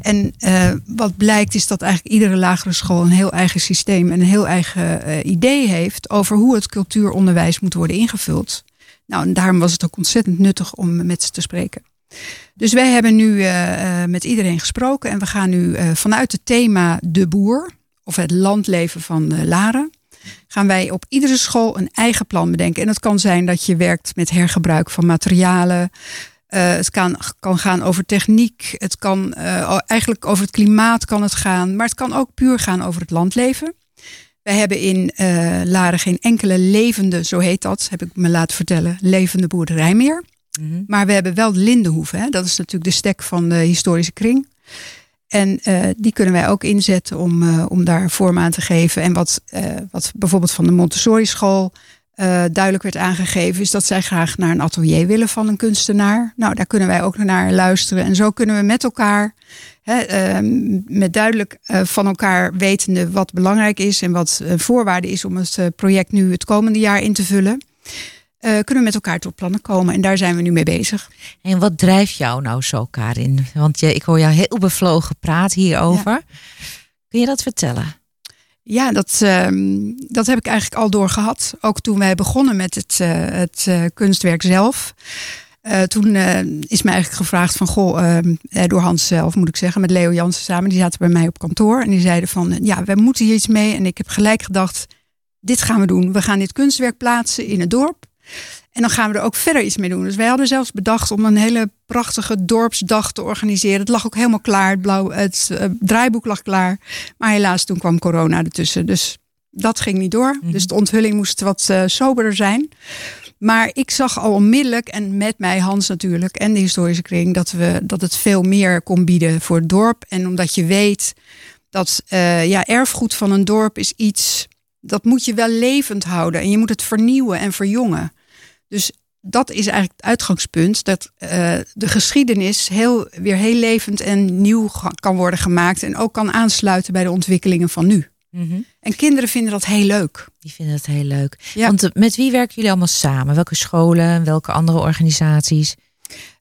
En uh, wat blijkt is dat eigenlijk iedere lagere school een heel eigen systeem en een heel eigen uh, idee heeft over hoe het cultuuronderwijs moet worden ingevuld. Nou, en daarom was het ook ontzettend nuttig om met ze te spreken. Dus wij hebben nu uh, met iedereen gesproken en we gaan nu vanuit het thema de boer of het landleven van Laren gaan wij op iedere school een eigen plan bedenken. En het kan zijn dat je werkt met hergebruik van materialen, uh, het kan, kan gaan over techniek. Het kan uh, eigenlijk over het klimaat kan het gaan. Maar het kan ook puur gaan over het landleven. Wij hebben in uh, Laren geen enkele levende, zo heet dat, heb ik me laten vertellen, levende boerderij meer. Mm -hmm. Maar we hebben wel de Lindenhoeve. Hè? Dat is natuurlijk de stek van de historische kring. En uh, die kunnen wij ook inzetten om, uh, om daar vorm aan te geven. En wat, uh, wat bijvoorbeeld van de Montessori school uh, duidelijk werd aangegeven, is dat zij graag naar een atelier willen van een kunstenaar. Nou, daar kunnen wij ook naar luisteren. En zo kunnen we met elkaar, hè, uh, met duidelijk uh, van elkaar wetende wat belangrijk is en wat uh, voorwaarde is om het project nu het komende jaar in te vullen. kunnen we met elkaar tot plannen komen. En daar zijn we nu mee bezig. En wat drijft jou nou zo, Karin? Want je, ik hoor jou heel bevlogen praten hierover. Ja. Kun je dat vertellen? Ja, dat, uh, dat heb ik eigenlijk al doorgehad. Ook toen wij begonnen met het, uh, het uh, kunstwerk zelf. Uh, toen is mij eigenlijk gevraagd van, goh, ehm, door Hans zelf moet ik zeggen, met Leo Jansen samen. Die zaten bij mij op kantoor en die zeiden van, ja, we moeten hier iets mee. En ik heb gelijk gedacht, dit gaan we doen. We gaan dit kunstwerk plaatsen in het dorp. En dan gaan we er ook verder iets mee doen. Dus wij hadden zelfs bedacht om een hele prachtige dorpsdag te organiseren. Het lag ook helemaal klaar. Het, blauw, het uh, draaiboek lag klaar. Maar helaas, toen kwam corona ertussen. Dus dat ging niet door. Mm Dus de onthulling moest wat uh, soberder zijn. Maar ik zag al onmiddellijk, en met mij Hans natuurlijk, en de historische kring, dat, we, dat het veel meer kon bieden voor het dorp. En omdat je weet dat uh, ja, erfgoed van een dorp is iets, dat moet je wel levend houden. En je moet het vernieuwen en verjongen. Dus dat is eigenlijk het uitgangspunt. Dat uh, de geschiedenis heel, weer heel levend en nieuw kan worden gemaakt. En ook kan aansluiten bij de ontwikkelingen van nu. Mm -hmm. En kinderen vinden dat heel leuk. Die vinden dat heel leuk. Ja. Want eh, met wie werken jullie allemaal samen? Welke scholen, welke andere organisaties?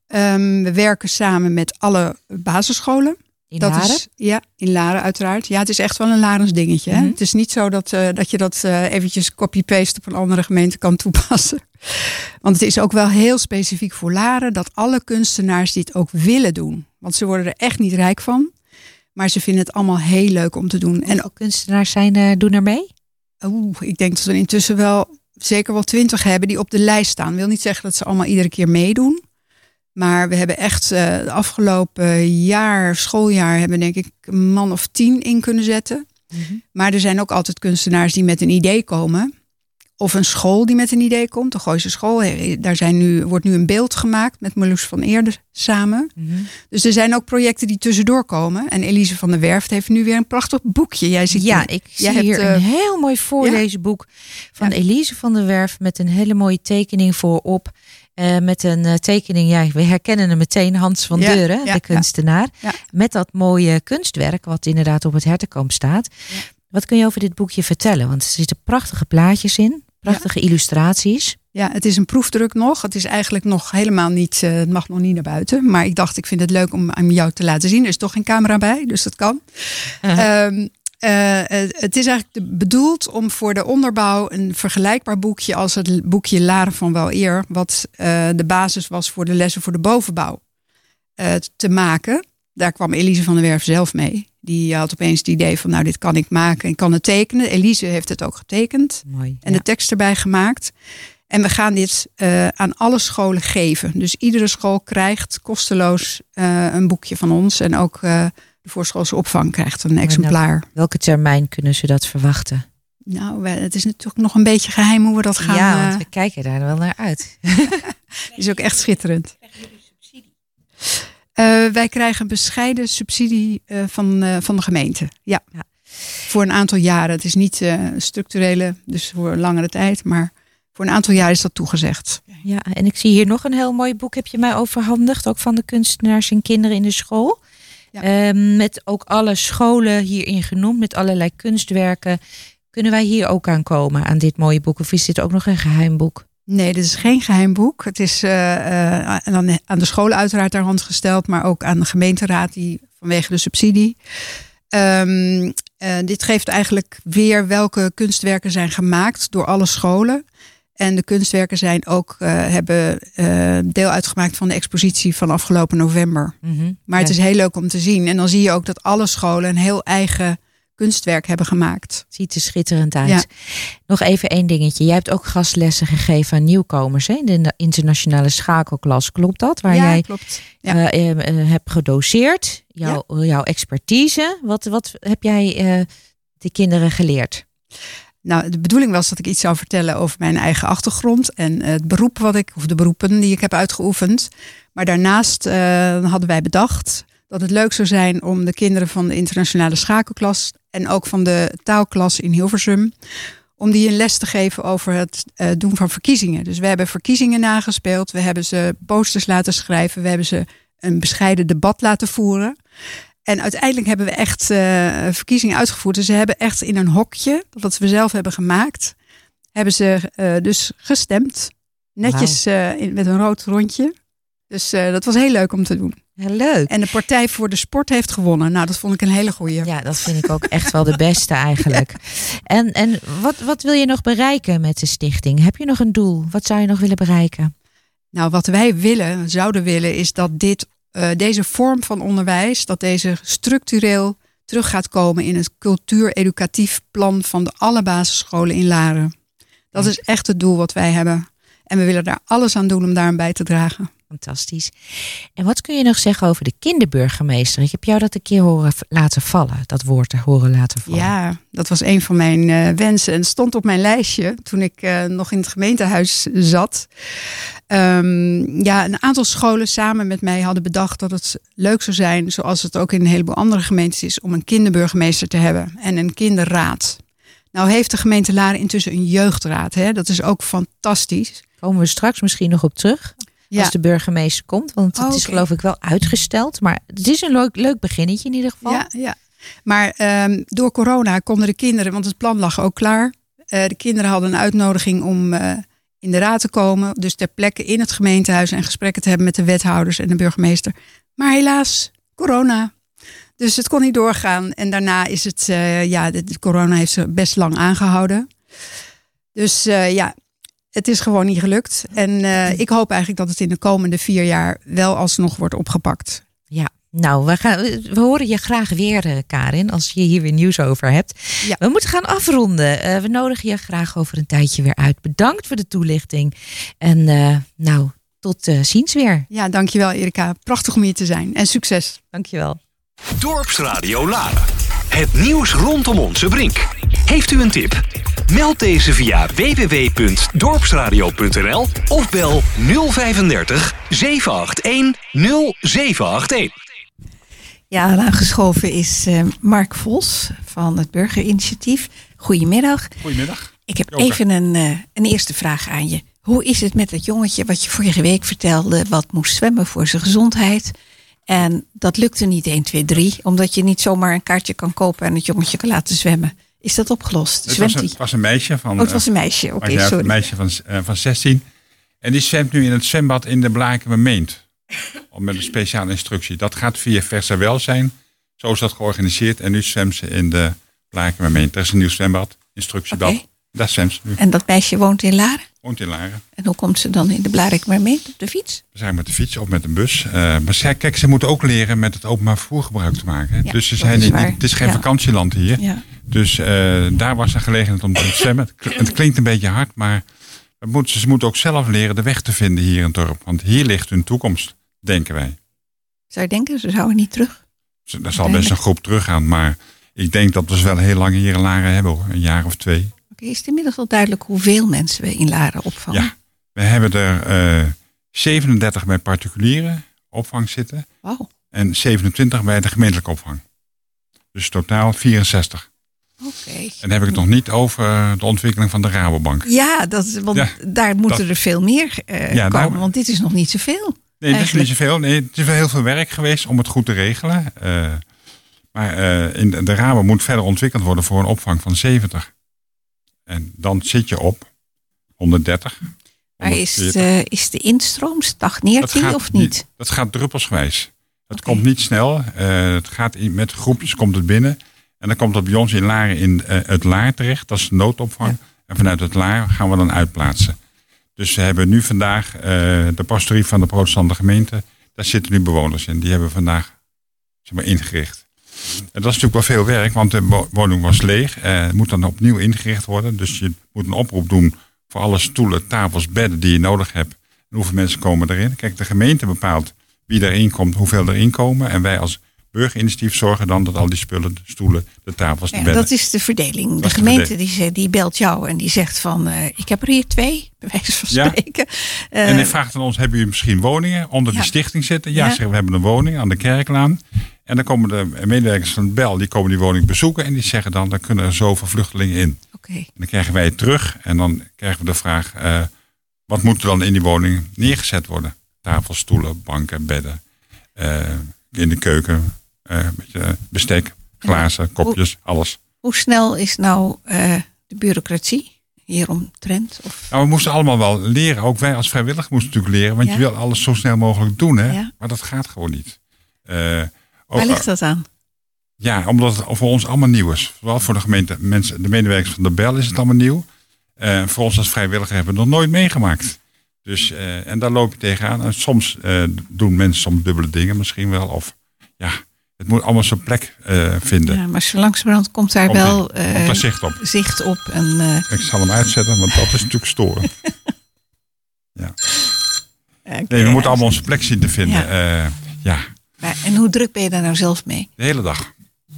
Um, we werken samen met alle basisscholen. In dat Laren? Is, ja, in Laren uiteraard. Ja, het is echt wel een Larens dingetje. Hè? Mm -hmm. Het is niet zo dat, uh, dat je dat uh, eventjes copy-paste op een andere gemeente kan toepassen. Want het is ook wel heel specifiek voor Laren dat alle kunstenaars dit ook willen doen. Want ze worden er echt niet rijk van. Maar ze vinden het allemaal heel leuk om te doen. En ook kunstenaars zijn, uh, doen er mee? Oeh, ik denk dat we intussen wel zeker wel twintig hebben die op de lijst staan. wil niet zeggen dat ze allemaal iedere keer meedoen. Maar we hebben echt uh, de afgelopen jaar, schooljaar, hebben denk ik een man of tien in kunnen zetten. Mm -hmm. Maar er zijn ook altijd kunstenaars die met een idee komen. Of een school die met een idee komt. De Gooise School. Daar zijn nu, wordt nu een beeld gemaakt met Marloes van Eerde samen. Mm -hmm. Dus er zijn ook projecten die tussendoor komen. En Elise van der Werft heeft nu weer een prachtig boekje. Jij ziet ja, ik zie hebt, hier uh, een heel mooi voorlezenboek ja? van ja. Elise van der Werf. Met een hele mooie tekening voorop. Uh, met een uh, tekening, ja, we herkennen hem meteen, Hans van ja, Deuren, de kunstenaar. Met dat mooie kunstwerk, wat inderdaad op het hertenkamp staat. Wat kun je over dit boekje vertellen? Want er zitten prachtige plaatjes in, prachtige illustraties. Ja, het is een proefdruk nog. Het is eigenlijk nog helemaal niet, uh, het mag nog niet naar buiten. Maar ik dacht, ik vind het leuk om aan jou te laten zien. Er is toch geen camera bij, dus dat kan. Um, Uh, het is eigenlijk bedoeld om voor de onderbouw een vergelijkbaar boekje als het boekje Laren van Wel Eer, wat uh, de basis was voor de lessen voor de bovenbouw, te maken. Daar kwam Elise van der Werf zelf mee. Die had opeens het idee van, nou, dit kan ik maken en kan het tekenen. Elise heeft het ook getekend Mooi, en ja. de tekst erbij gemaakt. En we gaan dit uh, aan alle scholen geven. Dus iedere school krijgt kosteloos uh, een boekje van ons. En ook uh, de voorschoolse opvang krijgt een exemplaar. welke termijn kunnen ze dat verwachten? Nou, het is natuurlijk nog een beetje geheim hoe we dat gaan. Ja, want we kijken daar wel naar uit. is ook echt schitterend. Wij krijgen een bescheiden subsidie van, van de gemeente. Ja. ja. Voor een aantal jaren. Het is niet structurele, dus voor een langere tijd. Maar voor een aantal jaar is dat toegezegd. Ja, en ik zie hier nog een heel mooi boek heb je mij overhandigd. Ook van de kunstenaars en kinderen in de school. Ja. Ehm, met ook alle scholen hierin genoemd, met allerlei kunstwerken. Kunnen wij hier ook aan komen, aan dit mooie boek? Of is dit ook nog een geheim boek? Nee, dit is geen geheim boek. Het is uh, uh, aan de scholen uiteraard ter hand gesteld, maar ook aan de gemeenteraad die vanwege de subsidie. Um, uh, dit geeft eigenlijk weer welke kunstwerken zijn gemaakt door alle scholen. En de kunstwerken zijn ook, uh, hebben uh, deel uitgemaakt van de expositie van afgelopen november. Mm -hmm. Maar het is heel leuk om te zien. En dan zie je ook dat alle scholen een heel eigen kunstwerk hebben gemaakt. Ziet er schitterend uit. Ja. Nog even één dingetje. Jij hebt ook gastlessen gegeven aan nieuwkomers hè? in de internationale schakelklas. Klopt dat? Waar ja, jij klopt. Ja. Uh, hebt gedoseerd. Jouw, jouw expertise. Wat, wat heb jij de kinderen geleerd? Nou, de bedoeling was dat ik iets zou vertellen over mijn eigen achtergrond en het beroep wat ik, of de beroepen die ik heb uitgeoefend. Maar daarnaast uh, hadden wij bedacht dat het leuk zou zijn om de kinderen van de internationale schakelklas en ook van de taalklas in Hilversum, om die een les te geven over het uh, doen van verkiezingen. Dus we hebben verkiezingen nagespeeld, we hebben ze posters laten schrijven, we hebben ze een bescheiden debat laten voeren. En uiteindelijk hebben we echt uh, verkiezingen uitgevoerd. Dus ze hebben echt in een hokje, dat we zelf hebben gemaakt, hebben ze uh, dus gestemd. Netjes wow. in, met een rood rondje. Dus dat was heel leuk om te doen. Heel leuk. En de Partij voor de Sport heeft gewonnen. Nou, dat vond ik een hele goeie. Ja, dat vind ik ook echt wel de beste eigenlijk. Ja. En, en wat, wat wil je nog bereiken met de stichting? Heb je nog een doel? Wat zou je nog willen bereiken? Nou, wat wij willen, zouden willen, is dat dit uh, deze vorm van onderwijs, dat deze structureel terug gaat komen in het cultuur-educatief plan van de alle basisscholen in Laren. Dat is echt het doel wat wij hebben. En we willen daar alles aan doen om daar bij te dragen. Fantastisch. En wat kun je nog zeggen over de kinderburgemeester? Ik heb jou dat een keer horen laten vallen, dat woord horen laten vallen. Ja, dat was een van mijn uh, wensen en stond op mijn lijstje toen ik uh, nog in het gemeentehuis zat. Um, ja, een aantal scholen samen met mij hadden bedacht dat het leuk zou zijn, zoals het ook in een heleboel andere gemeentes is, om een kinderburgemeester te hebben en een kinderraad. Nou heeft de gemeente Laren intussen een jeugdraad. Hè? Dat is ook fantastisch. Komen we straks misschien nog op terug ja. als de burgemeester komt. Want het oh, is geloof ik wel uitgesteld. Maar het is een leuk, leuk beginnetje in ieder geval. Ja, ja. Maar um, door corona konden de kinderen, want het plan lag ook klaar. Uh, de kinderen hadden een uitnodiging om uh, in de raad te komen. Dus ter plekke in het gemeentehuis en gesprekken te hebben met de wethouders en de burgemeester. Maar helaas, corona. Dus het kon niet doorgaan. En daarna is het, uh, ja, de, corona heeft ze best lang aangehouden. Dus ja, het is gewoon niet gelukt. En uh, ik hoop eigenlijk dat het in de komende vier jaar wel alsnog wordt opgepakt. Ja, nou, we, gaan, we horen je graag weer, uh, Karin, als je hier weer nieuws over hebt. Ja. We moeten gaan afronden. Uh, we nodigen je graag over een tijdje weer uit. Bedankt voor de toelichting. En nou, tot ziens weer. Ja, dankjewel Erika. Prachtig om hier te zijn. En succes. Dankjewel. Dorpsradio Laren. Het nieuws rondom onze brink. Heeft u een tip? Meld deze via www.dorpsradio.nl of bel 035 781 0781. Ja, aangeschoven is uh, Mark Vos van het Burgerinitiatief. Goedemiddag. Goedemiddag. Ik heb Joker. even een, uh, een eerste vraag aan je. Hoe is het met dat jongetje wat je vorige week vertelde, wat moest zwemmen voor zijn gezondheid? En dat lukte niet 1, 2, 3, omdat je niet zomaar een kaartje kan kopen en het jongetje kan laten zwemmen. Is dat opgelost? Het was, een, het was een meisje van. Oh, het was een meisje, oké, okay, sorry. Een meisje van, uh, van 16. En die zwemt nu in het zwembad in de Blakenmeent. met een speciale instructie. Dat gaat via Versa Welzijn. Zo is dat georganiseerd. En nu zwemt ze in de Blakenmeent. Er is een nieuw zwembad, instructiebad. Okay. Daar zwemt ze nu. En dat meisje woont in Laren? Woont in Laren. En hoe komt ze dan in de Blakenmeent op de fiets? We zijn met de fiets of met een bus. Uh, maar zij, kijk, ze moeten ook leren met het openbaar vervoer gebruik te maken. Ja, dus ze zijn niet, het is geen ja. vakantieland hier. Ja. Dus uh, daar was een gelegenheid om te zwemmen. Het klinkt een beetje hard, maar moeten, ze moeten ook zelf leren de weg te vinden hier in het dorp. Want hier ligt hun toekomst, denken wij. Zou je denken, ze zouden niet terug? Er zal best een groep teruggaan, maar ik denk dat we ze wel heel lang hier in Laren hebben, hoor. een jaar of twee. Is het inmiddels al duidelijk hoeveel mensen we in Laren opvangen? Ja, we hebben er uh, 37 bij particuliere opvang zitten. Wow. En 27 bij de gemeentelijke opvang. Dus totaal 64. Oké. En dan heb ik het nog niet over de ontwikkeling van de Rabobank. Ja, dat, want Ja, daar moeten dat- er veel meer eh, Ja, daar- komen. Want dit is nog niet zoveel. Nee, dat is niet zoveel. Nee, het is wel heel veel werk geweest om het goed te regelen. Eh, maar eh, in de, de Rabo moet verder ontwikkeld worden voor een opvang van 70. En dan zit je op 130. Maar is 140. de, is de instroom, stagneert die of niet? Dat gaat druppelsgewijs. Het komt niet snel. Eh, het gaat in, met groepjes komt het binnen. En dan komt het bij ons in Laren in eh, het Laar terecht. Dat is de noodopvang. En vanuit het Laar gaan we dan uitplaatsen. Dus we hebben nu vandaag eh, de pastorie van de protestante gemeente. Daar zitten nu bewoners in. Die hebben we vandaag zeg maar, ingericht. En dat is natuurlijk wel veel werk, want de wo- woning was leeg. Eh, Het moet dan opnieuw ingericht worden. Dus je moet een oproep doen voor alle stoelen, tafels, bedden die je nodig hebt. En hoeveel mensen komen erin. Kijk, de gemeente bepaalt wie erin komt, hoeveel erin komen. En wij als burgerinitiatief zorgen dan dat al die spullen, de stoelen, de tafels, de Ja, bedden. dat is de verdeling. De de gemeente die, die belt jou en die zegt van... eh, ik heb er hier twee, bij wijze van Ja. spreken. Eh, En die vraagt aan ons, hebben jullie misschien woningen onder Ja. de stichting zitten? Ja, Ja. zeggen we hebben een woning aan de Kerklaan. En dan komen de medewerkers van het BEL, die komen die woning bezoeken. En die zeggen dan, dan kunnen er zoveel vluchtelingen in. Oké, dan krijgen wij het terug en dan krijgen we de vraag: eh, wat moet er dan in die woning neergezet worden? Tafels, stoelen, banken, bedden. eh, in de keuken, eh, beetje bestek, glazen, kopjes, alles. hoe snel is nou de bureaucratie hieromtrent? Of, Nou, we moesten allemaal wel leren. Ook wij als vrijwilliger moesten natuurlijk leren. Want Ja. je wil alles zo snel mogelijk doen. Hè? Ja. Maar dat gaat gewoon niet. Ook- waar ligt dat aan? Ja, omdat het voor ons allemaal nieuw is. Vooral voor de gemeente, mensen, de medewerkers van de Bel is het allemaal nieuw. Eh, voor ons als vrijwilliger hebben we het nog nooit meegemaakt. Dus, eh, en daar loop je tegenaan. En soms eh, doen mensen soms dubbele dingen misschien wel. Of ja, het moet allemaal zijn plek vinden. Ja, maar zo langzamerhand komt daar Komt wel Komt zicht op. zicht op. En, Ik zal hem uitzetten, want dat is natuurlijk storend. eh, Nee, we moeten allemaal onze plek zien te vinden. Ja. Ja, ja maar- en hoe druk ben je daar nou zelf mee? de hele dag.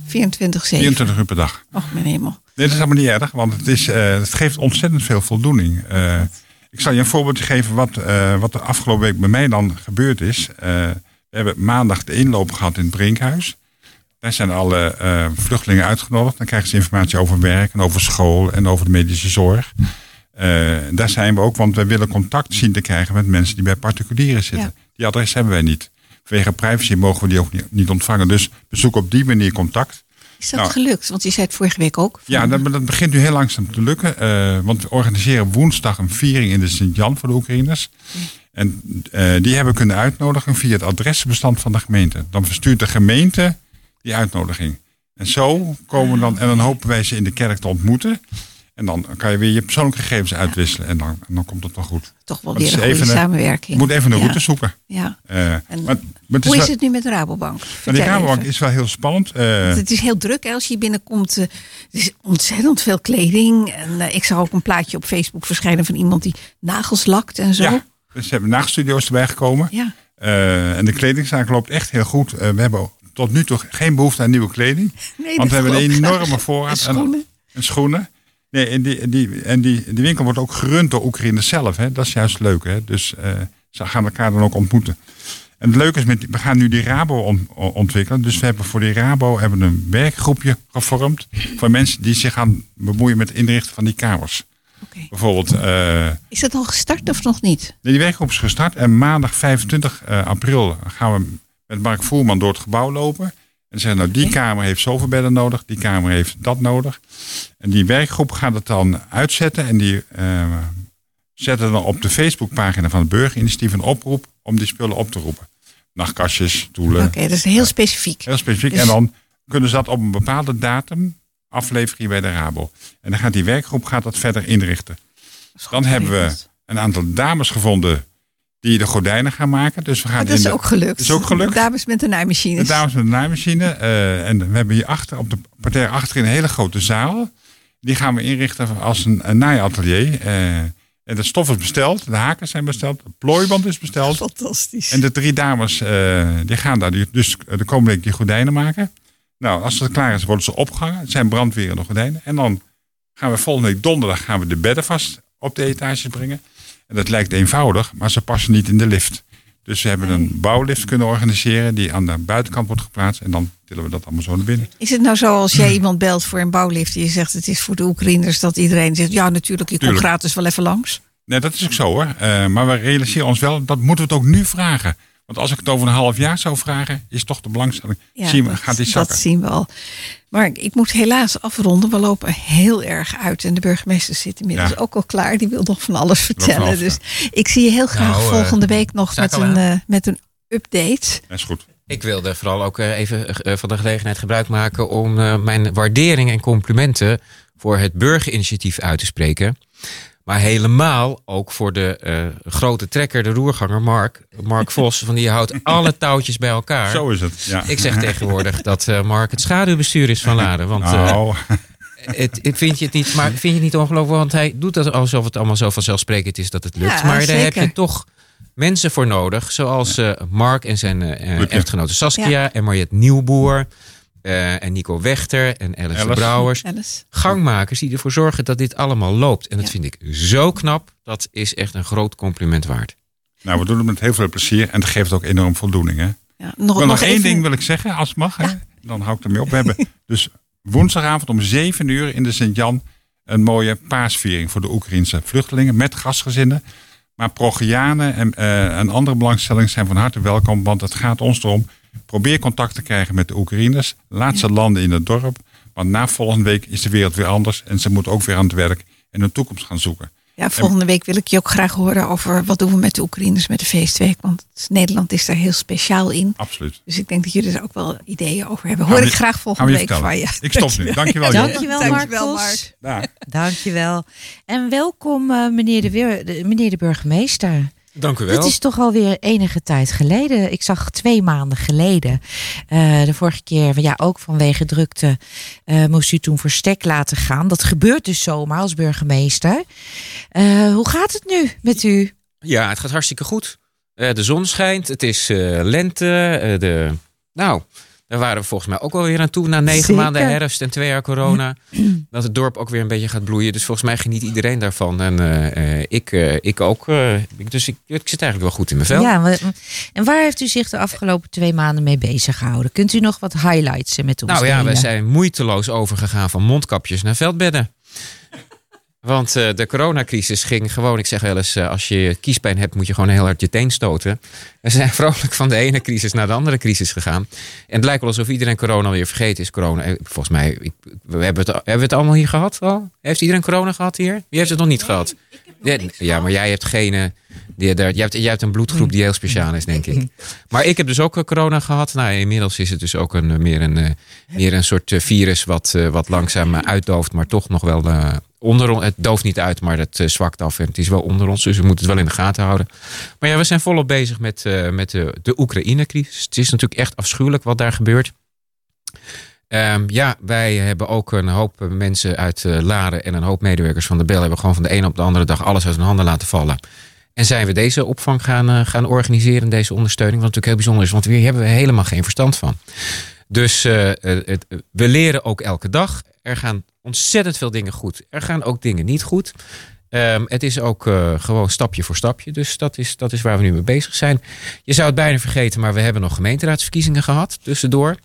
24-7? 24 uur per dag. Och, mijn hemel. Nee, dat is helemaal niet erg, want het, is, eh, het geeft ontzettend veel voldoening. Eh, ik zal je een voorbeeldje geven wat, eh, wat de afgelopen week bij mij dan gebeurd is. We hebben maandag de inloop gehad in het Brinkhuis. Daar zijn alle vluchtelingen uitgenodigd. Dan krijgen ze informatie over werk en over school en over de medische zorg. Daar zijn we ook, want wij willen contact zien te krijgen met mensen die bij particulieren zitten. Die adres hebben wij niet. Vanwege privacy mogen we die ook niet, ontvangen. Dus we zoeken op die manier contact. Is dat Nou. gelukt? Want je zei het vorige week ook. Ja, dat, dat begint nu heel langzaam te lukken. eh, want we organiseren woensdag een viering in de Sint-Jan voor de Oekraïners. En eh, die hebben we kunnen uitnodigen via het adresbestand van de gemeente. Dan verstuurt de gemeente die uitnodiging. En zo komen we dan, en dan hopen wij ze in de kerk te ontmoeten. En dan kan je weer je persoonlijke gegevens uitwisselen. En dan, dan komt het wel goed. Toch wel weer een goede samenwerking. Je moet even een route zoeken. Ja. Eh, En maar, maar het is Hoe is het nu met de Rabobank? die Rabobank even. is wel heel spannend. Eh, Het is heel druk hè, als je binnenkomt. eh, Er is ontzettend veel kleding. En ik zag ook een plaatje op Facebook verschijnen van iemand die nagels lakt en zo. ja, dus ze hebben nachtstudio's erbij gekomen. Ja. En de kledingzaak loopt echt heel goed. We hebben tot nu toe geen behoefte aan nieuwe kleding. Nee, want we hebben een enorme voorraad. En schoenen. En schoenen. Nee, en die, die, en die, die winkel wordt ook gerund door Oekraïne zelf. Hè. Dat is juist leuk. Hè. Dus eh, ze gaan elkaar dan ook ontmoeten. En het leuke is, met, we gaan nu die Rabo on- ontwikkelen. Dus we hebben voor die Rabo hebben we een werkgroepje gevormd. Voor mensen die zich gaan bemoeien met het inrichten van die kamers. Bijvoorbeeld, eh, Is dat al gestart of nog niet? Nee, die werkgroep is gestart en maandag 25 eh, april gaan we met Mark Voerman door het gebouw lopen. En zeggen, nou die kamer heeft zoveel bedden nodig, die kamer heeft dat nodig. En die werkgroep gaat het dan uitzetten en die eh, zetten dan op de Facebookpagina van het burgerinitiatief een oproep om die spullen op te roepen. Nachtkastjes, stoelen, Oké, dat is heel specifiek. heel specifiek. Dus- En dan kunnen ze dat op een bepaalde datum afleveren hier bij de Rabo. En dan gaat die werkgroep gaat dat verder inrichten. Dan hebben we een aantal dames gevonden die de gordijnen gaan maken. Dus we gaan dat is de- ook gelukt. is ook gelukt. Dames met de naaimachines. de dames met de naaimachine. eh, en we hebben hier achter, op de parterre achterin een hele grote zaal. Die gaan we inrichten als een, een naaiatelier. eh, En de stof is besteld, de haken zijn besteld, de plooiband is besteld. Fantastisch. En de drie dames eh, die gaan daar dus de komende week die gordijnen maken. Nou, als het klaar is, worden ze opgehangen. Het zijn brandwerende gordijnen. En dan gaan we volgende week donderdag gaan we de bedden vast op de etages brengen. En dat lijkt eenvoudig, maar ze passen niet in de lift. Dus we hebben een bouwlift kunnen organiseren die aan de buitenkant wordt geplaatst. En dan tillen we dat allemaal zo naar binnen. Is het nou zo als jij iemand belt voor een bouwlift en je zegt het is voor de Oekraïners dat iedereen zegt ja natuurlijk, je komt gratis wel even langs? Nee, dat is ook zo hoor. Eh, maar we realiseren ons wel, dat moeten we het ook nu vragen. Want als ik het over een half jaar zou vragen, is toch de belangstelling. zien we, dat, gaat die dat zakken. zien we al. Maar ik moet helaas afronden. We lopen heel erg uit. En de burgemeester zit inmiddels Ja. ook al klaar. Die wil nog van alles vertellen. dus ik zie je heel graag Nou, eh, volgende week nog met een, eh, met een update. Dat is goed. Ik wilde vooral ook eh, even van de gelegenheid gebruik maken om mijn waardering en complimenten voor het burgerinitiatief uit te spreken. Maar helemaal ook voor de eh, grote trekker, de roerganger Mark, Mark Vos. Van die houdt alle touwtjes bij elkaar. Zo is het. Ja. Ik zeg tegenwoordig dat eh, Mark het schaduwbestuur is van Laren. Want eh, Nou, het, het- vind je het niet, maar vind je het niet ongelooflijk? Want hij doet dat alsof het allemaal zo vanzelfsprekend is dat het lukt. Ja, maar daar heb je toch mensen voor nodig. Zoals eh, Mark en zijn eh, ja. echtgenote Saskia. En Mariette Nieuwboer. Eh, en Nico Wechter. En Alice, de. Brouwers. Alice. Gangmakers die ervoor zorgen dat dit allemaal loopt. En dat Ja. vind ik zo knap. Dat is echt een groot compliment waard. nou, we doen het met heel veel plezier. En dat geeft ook enorm voldoening. Hè? Ja, nog, wil nog één even- ding wil ik zeggen, als het mag. Hè? Dan hou ik ermee op. We hebben dus woensdagavond om 7 uur in de Sint-Jan een mooie paasviering voor de Oekraïnse vluchtelingen met gastgezinnen. Maar Progianen en, eh, en andere belangstellingen zijn van harte welkom, want het gaat ons erom. Probeer contact te krijgen met de Oekraïners. Laat ze landen in het dorp. Want na volgende week is de wereld weer anders en ze moeten ook weer aan het werk en hun toekomst gaan zoeken. Ja, volgende week wil ik je ook graag horen over wat doen we met de Oekraïners met de feestweek. Want Nederland is daar heel speciaal in. Absoluut. Dus ik denk dat jullie er ook wel ideeën over hebben. Hoor we ik graag volgende week van je. Ik stop nu. Dankjewel. Joop. Dankjewel, Dankjewel, Mark. Dankjewel. En welkom, eh, meneer, de- meneer de burgemeester. Dank u Het is toch alweer enige tijd geleden. Ik zag twee maanden geleden. eh, de vorige keer, ja, ook vanwege drukte, eh, moest u toen voor stek laten gaan. Dat gebeurt dus zomaar als burgemeester. Eh, hoe gaat het nu met u? Ja, het gaat hartstikke goed. De zon schijnt. Het is lente. de, nou, daar waren we volgens mij ook wel weer aan toe. Na negen Zeker. maanden herfst en twee jaar corona. dat het dorp ook weer een beetje gaat bloeien. Dus volgens mij geniet iedereen daarvan. En eh, eh, ik, eh, ik ook. dus ik, ik zit eigenlijk wel goed in mijn vel. Ja, en waar heeft u zich de afgelopen twee maanden mee bezig gehouden? Kunt u nog wat highlights met ons nou ja, we zijn moeiteloos overgegaan van mondkapjes naar veldbedden. Want eh, de coronacrisis ging gewoon, ik zeg wel eens, eh, als je kiespijn hebt, moet je gewoon heel hard je teen stoten. We zijn vrolijk van de ene crisis naar de andere crisis gegaan. En het lijkt wel alsof iedereen corona weer vergeten is. Corona, eh, volgens mij, ik, we hebben, het, hebben we het allemaal hier gehad al? Heeft iedereen corona gehad hier? Wie heeft het nog niet gehad? Ja, ja, maar jij hebt geen. Die, daar, jij, hebt, jij hebt een bloedgroep die heel speciaal is, denk ik. Maar ik heb dus ook corona gehad. Nou, inmiddels is het dus ook een, meer, een, meer een soort virus wat, wat langzaam uitdooft, maar toch nog wel onder ons. Het dooft niet uit, maar het eh, zwakt af en het is wel onder ons. Dus we moeten het wel in de gaten houden. Maar ja, we zijn volop bezig met, eh, met de, de Oekraïne-crisis. Het is natuurlijk echt afschuwelijk wat daar gebeurt. Ehm, ja, wij hebben ook een hoop mensen uit eh, Laren en een hoop medewerkers van de Bel hebben gewoon van de ene op de andere dag alles uit hun handen laten vallen. En zijn we deze opvang gaan, gaan organiseren, deze ondersteuning, wat natuurlijk heel bijzonder is, want hier hebben we helemaal geen verstand van. Dus het- we leren ook elke dag. Er gaan ontzettend veel dingen goed. Er gaan ook dingen niet goed. Ehm, het is ook eh, gewoon stapje voor stapje. Dus dat is, dat is waar we nu mee bezig zijn. Je zou het bijna vergeten, maar we hebben nog gemeenteraadsverkiezingen gehad tussendoor.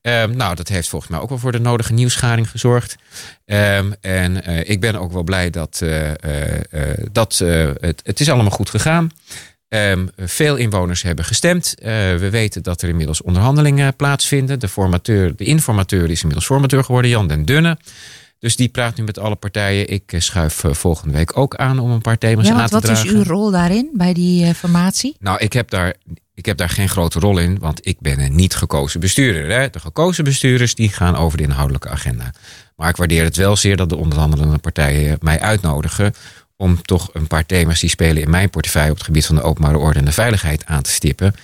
Ehm, nou, dat heeft volgens mij ook wel voor de nodige nieuwsgaring gezorgd. Ehm, en eh, ik ben ook wel blij dat, eh, dat het, het is allemaal goed gegaan. Ehm, veel inwoners hebben gestemd. Eh, we weten dat er inmiddels onderhandelingen plaatsvinden. De, formateur, de informateur is inmiddels formateur geworden, Jan den Dunne. Dus die praat nu met alle partijen. Ik eh, schuif eh, volgende week ook aan om een paar thema's Ja, aan te wat dragen. is uw rol daarin bij die formatie? Nou, ik heb, daar, ik heb daar geen grote rol in, want ik ben een niet gekozen bestuurder. Hè? De gekozen bestuurders die gaan over de inhoudelijke agenda. Maar ik waardeer het wel zeer dat de onderhandelende partijen mij uitnodigen om toch een paar thema's die spelen in mijn portefeuille op het gebied van de openbare orde en de veiligheid aan te stippen.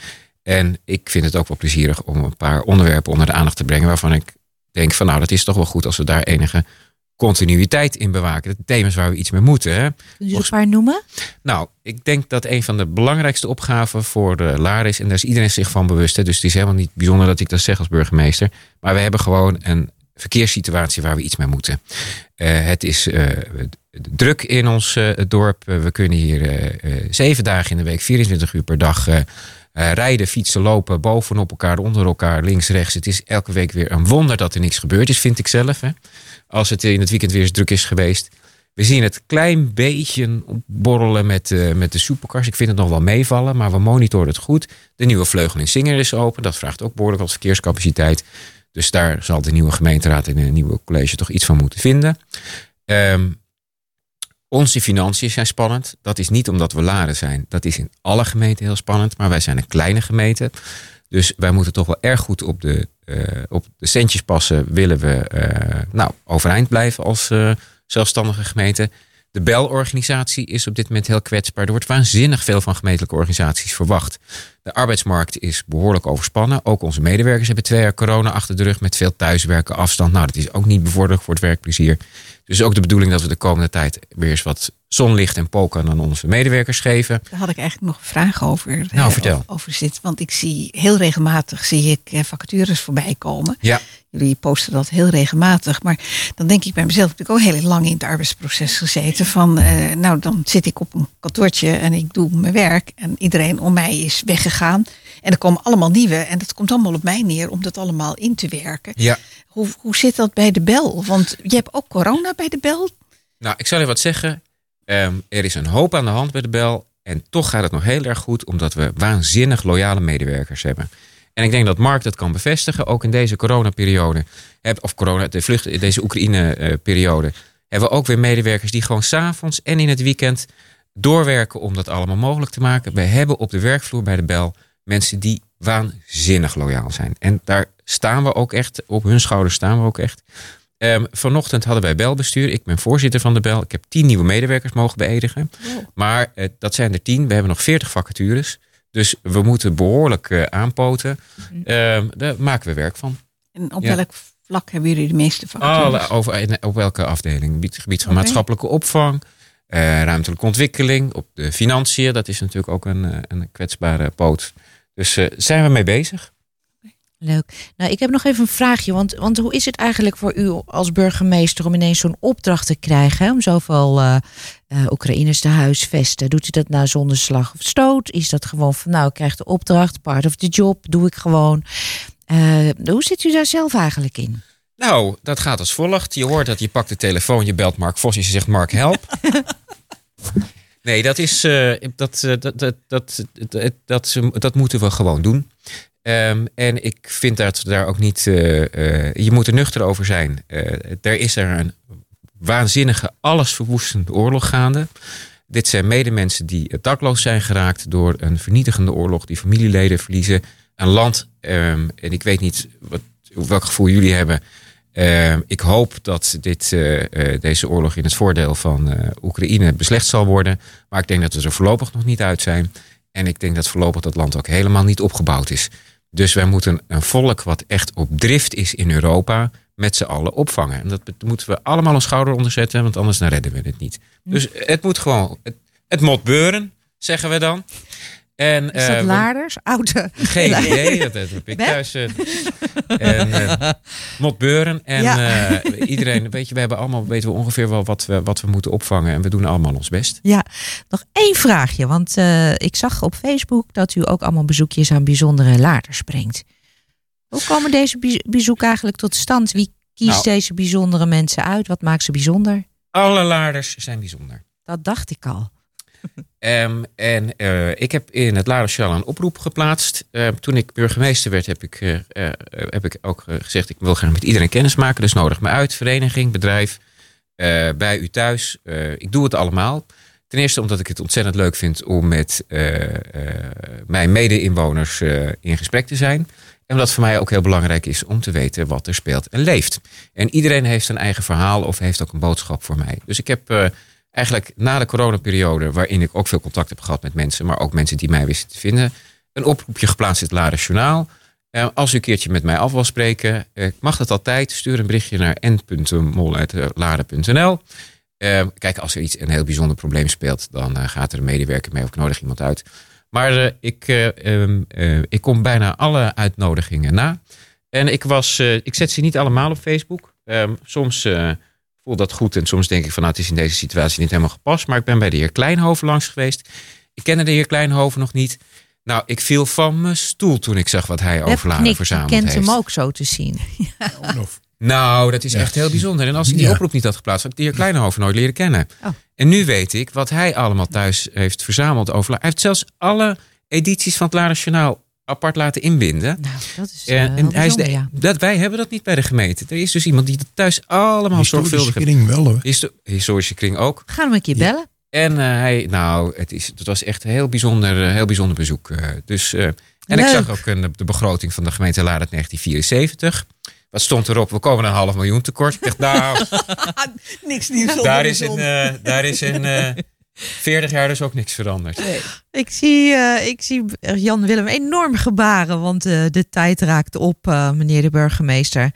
En ik vind het ook wel plezierig om een paar onderwerpen onder de aandacht te brengen waarvan ik denk van nou, dat is toch wel goed als we daar enige continuïteit in bewaken. De thema's waar we iets mee moeten. Hè. Kun je er een paar noemen? Nou, ik denk dat een van de belangrijkste opgaven voor de LAR is, en daar is iedereen zich van bewust. Hè, dus het is helemaal niet bijzonder dat ik dat zeg als burgemeester. Maar we hebben gewoon een verkeerssituatie waar we iets mee moeten. Uh, het is uh, druk in ons uh, dorp. we kunnen hier zeven dagen in de week, 24 uur per dag rijden, fietsen, lopen, bovenop elkaar, onder elkaar, links, rechts. Het is elke week weer een wonder dat er niks gebeurd is, vind ik zelf. Hè. Als het in het weekend weer eens druk is geweest. We zien het klein beetje borrelen met, met de supercars. Ik vind het nog wel meevallen, maar we monitoren het goed. De nieuwe vleugel in Singer is open. Dat vraagt ook behoorlijk wat verkeerscapaciteit. Dus daar zal de nieuwe gemeenteraad en een nieuwe college toch iets van moeten vinden. Um, onze financiën zijn spannend. Dat is niet omdat we laden zijn. Dat is in alle gemeenten heel spannend. Maar wij zijn een kleine gemeente. Dus wij moeten toch wel erg goed op de, uh, op de centjes passen. Willen we uh, nou, overeind blijven als uh, zelfstandige gemeente. De belorganisatie is op dit moment heel kwetsbaar. Er wordt waanzinnig veel van gemeentelijke organisaties verwacht. De arbeidsmarkt is behoorlijk overspannen. Ook onze medewerkers hebben twee jaar corona achter de rug met veel thuiswerken, afstand. Nou, dat is ook niet bevorderlijk voor het werkplezier. Dus ook de bedoeling dat we de komende tijd weer eens wat zonlicht en poken aan onze medewerkers geven. Daar had ik eigenlijk nog een vraag over. Nou, vertel. Over zit, want ik zie heel regelmatig zie ik eh, vacatures voorbij komen. Ja. Jullie posten dat heel regelmatig. Maar dan denk ik bij mezelf, heb ik ook heel lang in het arbeidsproces gezeten. Van, uh, nou, dan zit ik op een kantoortje en ik doe mijn werk. En iedereen om mij is weggegaan. En er komen allemaal nieuwe. En dat komt allemaal op mij neer om dat allemaal in te werken. Ja. Hoe, hoe zit dat bij de bel? Want je hebt ook corona bij de bel. Nou, ik zal je wat zeggen. Um, er is een hoop aan de hand bij de bel. En toch gaat het nog heel erg goed, omdat we waanzinnig loyale medewerkers hebben. En ik denk dat Mark dat kan bevestigen, ook in deze coronaperiode. Of corona, de vlucht, deze Oekraïne-periode. Hebben we ook weer medewerkers die gewoon s'avonds en in het weekend doorwerken om dat allemaal mogelijk te maken. We hebben op de werkvloer bij de Bel mensen die waanzinnig loyaal zijn. En daar staan we ook echt, op hun schouders staan we ook echt. Um, vanochtend hadden wij belbestuur. Ik ben voorzitter van de bel. Ik heb tien nieuwe medewerkers mogen beëdigen. Oh. Maar uh, dat zijn er tien. We hebben nog veertig vacatures. Dus we moeten behoorlijk uh, aanpoten. Um, daar maken we werk van. En op ja. welk vlak hebben jullie de meeste vacatures? Alle, over, op welke afdeling? Gebied, gebied van okay. maatschappelijke opvang. Uh, ruimtelijke ontwikkeling. Op de financiën. Dat is natuurlijk ook een, een kwetsbare poot. Dus zijn we mee bezig. Leuk. Nou, ik heb nog even een vraagje. Want, want hoe is het eigenlijk voor u als burgemeester om ineens zo'n opdracht te krijgen? Hè, om zoveel uh, uh, Oekraïners te huisvesten? Doet u dat nou zonder slag of stoot? Is dat gewoon van, nou, ik krijg de opdracht, part of the job, doe ik gewoon. Uh, hoe zit u daar zelf eigenlijk in? Nou, dat gaat als volgt. Je hoort dat je pakt de telefoon, je belt Mark Vos en je zegt Mark help. nee, dat is dat, dat, dat, dat, dat, dat, dat moeten we gewoon doen. Um, en ik vind dat daar ook niet. Uh, uh, je moet er nuchter over zijn. Uh, er is er een waanzinnige, allesverwoestende oorlog gaande. Dit zijn medemensen die dakloos zijn geraakt door een vernietigende oorlog, die familieleden verliezen. Een land, um, en ik weet niet wat, welk gevoel jullie hebben. Ehm, ik hoop dat dit, deze oorlog in het voordeel van Oekraïne beslecht zal worden. Maar ik denk dat we er voorlopig nog niet uit zijn. En ik denk dat voorlopig dat land ook helemaal niet opgebouwd is. Dus wij moeten een volk wat echt op drift is in Europa met z'n allen opvangen. En dat moeten we allemaal een schouder onderzetten, want anders dan redden we het niet. Dus het moet gewoon, het, het moet beuren, zeggen we dan. En, is dat uh, Laarders? Oude? Geen idee, dat, dat heb ik thuis. Uh, en uh, Motbeuren. En ja. iedereen, weet je, we hebben allemaal, weten we ongeveer wel wat we, wat we moeten opvangen. En we doen allemaal ons best. Ja, nog één vraagje. Want ik zag op Facebook dat u ook allemaal bezoekjes aan bijzondere Laarders brengt. Hoe komen deze bezoeken eigenlijk tot stand? Wie kiest nou, deze bijzondere mensen uit? Wat maakt ze bijzonder? Alle Laarders zijn bijzonder. Dat dacht ik al. Um, en uh, ik heb in het Laderschal een oproep geplaatst. Uh, toen ik burgemeester werd, heb ik, uh, heb ik ook gezegd: ik wil graag met iedereen kennis maken. Dus nodig me uit, vereniging, bedrijf, bij u thuis. ik doe het allemaal. Ten eerste omdat ik het ontzettend leuk vind om met mijn mede-inwoners in gesprek te zijn. En omdat voor mij ook heel belangrijk is om te weten wat er speelt en leeft. En iedereen heeft zijn eigen verhaal of heeft ook een boodschap voor mij. Dus ik heb eigenlijk na de coronaperiode, waarin ik ook veel contact heb gehad met mensen, maar ook mensen die mij wisten te vinden, een oproepje geplaatst in het Laren Journaal. Eh, als u een keertje met mij af wil spreken, eh, mag dat altijd. Stuur een berichtje naar n.mol.laren.nl. Eh, kijk, als er iets een heel bijzonder probleem speelt, dan gaat er een medewerker mee of ik nodig iemand uit. Maar ik, eh, ehm, eh, ik kom bijna alle uitnodigingen na. En ik, was, ik zet ze niet allemaal op Facebook. Ehm, soms voel dat goed en soms denk ik van nou, het is in deze situatie niet helemaal gepast. Maar ik ben bij de heer Kleinhoven langs geweest. Ik kende de heer Kleinhoven nog niet. Nou, ik viel van mijn stoel toen ik zag wat hij over Laren Nick, verzameld kent heeft. hem ook zo te zien. Nou, dat is echt heel bijzonder. En als hij die Ja. oproep niet had geplaatst, had ik de heer Kleinhoven nooit leren kennen. Oh. En nu weet ik wat hij allemaal thuis heeft verzameld over. Hij heeft zelfs alle edities van het Laren Journaal apart laten inbinden. Nou, dat is eh, en is de- ja. dat, wij hebben dat niet bij de gemeente. Er is dus iemand die het thuis allemaal Historische zorgvuldig kring wel hoor. Histo- historische kring ook. Gaan we hem een keer bellen? En eh, hij, nou, het, is, het was echt een heel bijzonder, eh, heel bijzonder bezoek. eh. dus, eh, en ik zag ook een, de begroting van de gemeente Laren uit 1974. Wat stond erop? We komen een half miljoen tekort. Ik dacht, nou, Niks nieuws daar is, eh, daar is eh 40 jaar dus ook niks veranderd. Ik zie, eh, ik zie Jan Willem enorm gebaren, want eh, de tijd raakt op, eh, meneer de burgemeester.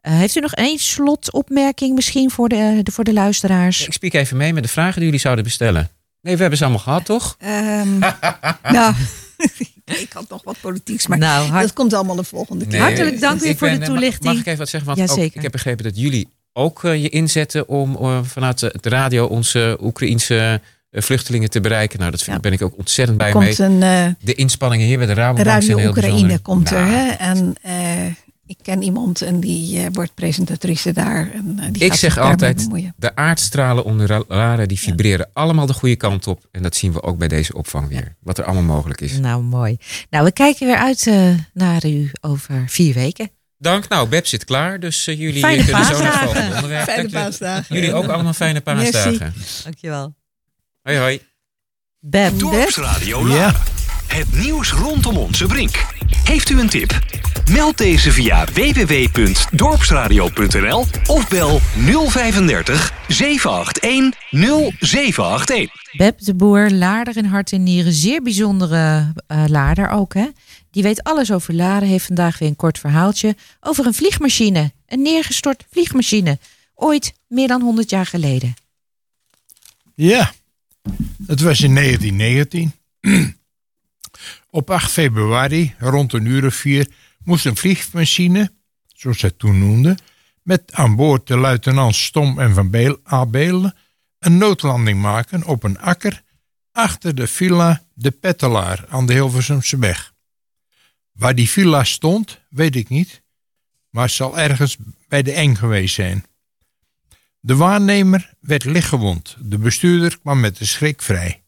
Eh, heeft u nog één slotopmerking misschien voor de, de, voor de luisteraars? Ik spreek even mee met de vragen die jullie zouden bestellen. Nee, we hebben ze allemaal gehad, toch? Ehm, nou, ik had nog wat politieks, maar Nou, hart- dat komt allemaal de volgende keer. Nee, Hartelijk dank weer ik voor de ben- eh, toelichting. Mag ik even wat zeggen? Want ook, ik heb begrepen dat jullie ook eh, je inzetten om eh, vanuit de radio onze Oekraïense eh, vluchtelingen te bereiken. Nou, dat vind, Ja. ben ik ook ontzettend bij mee. komt een eh, De inspanningen hier bij de Rabobank zijn Radio heel Oekraïne bijzonder. komt er. Nou, Hè? En eh, ik ken iemand en die eh, wordt presentatrice daar. En, eh, die Ik zeg altijd, de aardstralen onder de Laren die vibreren allemaal de goede kant op. En dat zien we ook bij deze opvang weer. Wat er allemaal mogelijk is. Nou, mooi. Nou, we kijken weer uit eh, naar u over vier weken. Dank. Nou, Beb zit klaar. Dus eh, jullie Fijne eh, kunnen zo naar het paasdagen. volgende onderwerp. Fijne paasdagen. Jullie ook allemaal fijne Merci. paasdagen. Dankjewel. Hoi hoi. Beb. Dorpsradio Ja. Het nieuws rondom onze brink. Heeft u een tip? Meld deze via www.dorpsradio.nl of bel 035 781 0781. Beb de Boer, laarder in hart en nieren. Zeer bijzondere eh laarder ook, hè? Die weet alles over laden. Heeft vandaag weer een kort verhaaltje over een vliegmachine. Een neergestort vliegmachine. Ooit meer dan 100 jaar geleden. Ja, het was in 1919. Op 8 februari, rond een uur of vier, moest een vliegmachine, zoals het toen noemden, met aan boord de luitenant Stom en Van Beel, een noodlanding maken op een akker achter de villa De Pettelaar aan de Hilversumse weg. Waar die villa stond, weet ik niet, maar zal ergens bij de Eng geweest zijn. De waarnemer werd lichtgewond. De bestuurder kwam met de schrik vrij.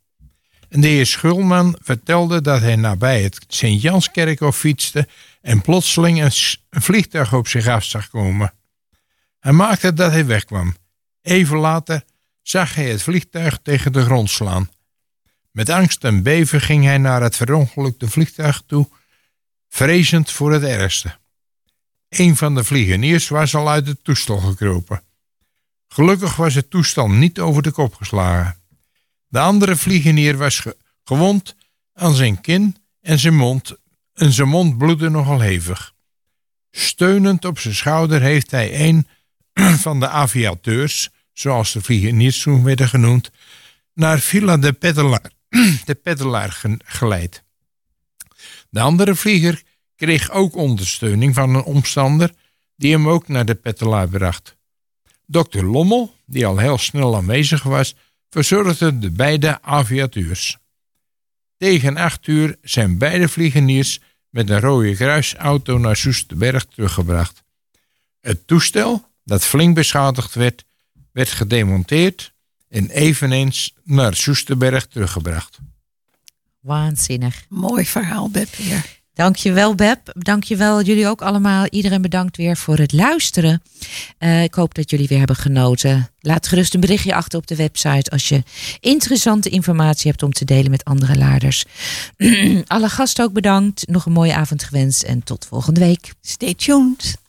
En de heer Schulman vertelde dat hij nabij het Sint-Janskerkhof fietste en plotseling een, vliegtuig op zich af zag komen. Hij maakte dat hij wegkwam. Even later zag hij het vliegtuig tegen de grond slaan. Met angst en beven ging hij naar het verongelukte vliegtuig toe, vrezend voor het ergste. Een van de vliegeniers was al uit het toestel gekropen. Gelukkig was het toestel niet over de kop geslagen. De andere vliegenier was ge- gewond aan zijn kin en zijn mond, en zijn mond bloedde nogal hevig. Steunend op zijn schouder heeft hij een van de aviateurs, zoals de vliegeniers toen werden genoemd, naar Villa de Pettelaar, de geleid. De andere vlieger kreeg ook ondersteuning van een omstander die hem ook naar de Pettelaar bracht. Dokter Lommel, die al heel snel aanwezig was, verzorgde de beide aviateurs. Tegen acht uur zijn beide vliegeniers met een rode kruisauto naar Soesterberg teruggebracht. Het toestel, dat flink beschadigd werd, werd gedemonteerd en eveneens naar Soesterberg teruggebracht. Waanzinnig. Mooi verhaal, Beb weer. Dankjewel Beb. Dankjewel jullie ook allemaal. Iedereen bedankt weer voor het luisteren. Eh, ik hoop dat jullie weer hebben genoten. Laat gerust een berichtje achter op de website als je interessante informatie hebt om te delen met andere laarders. Alle gasten ook bedankt. Nog een mooie avond gewenst en tot volgende week. Stay tuned.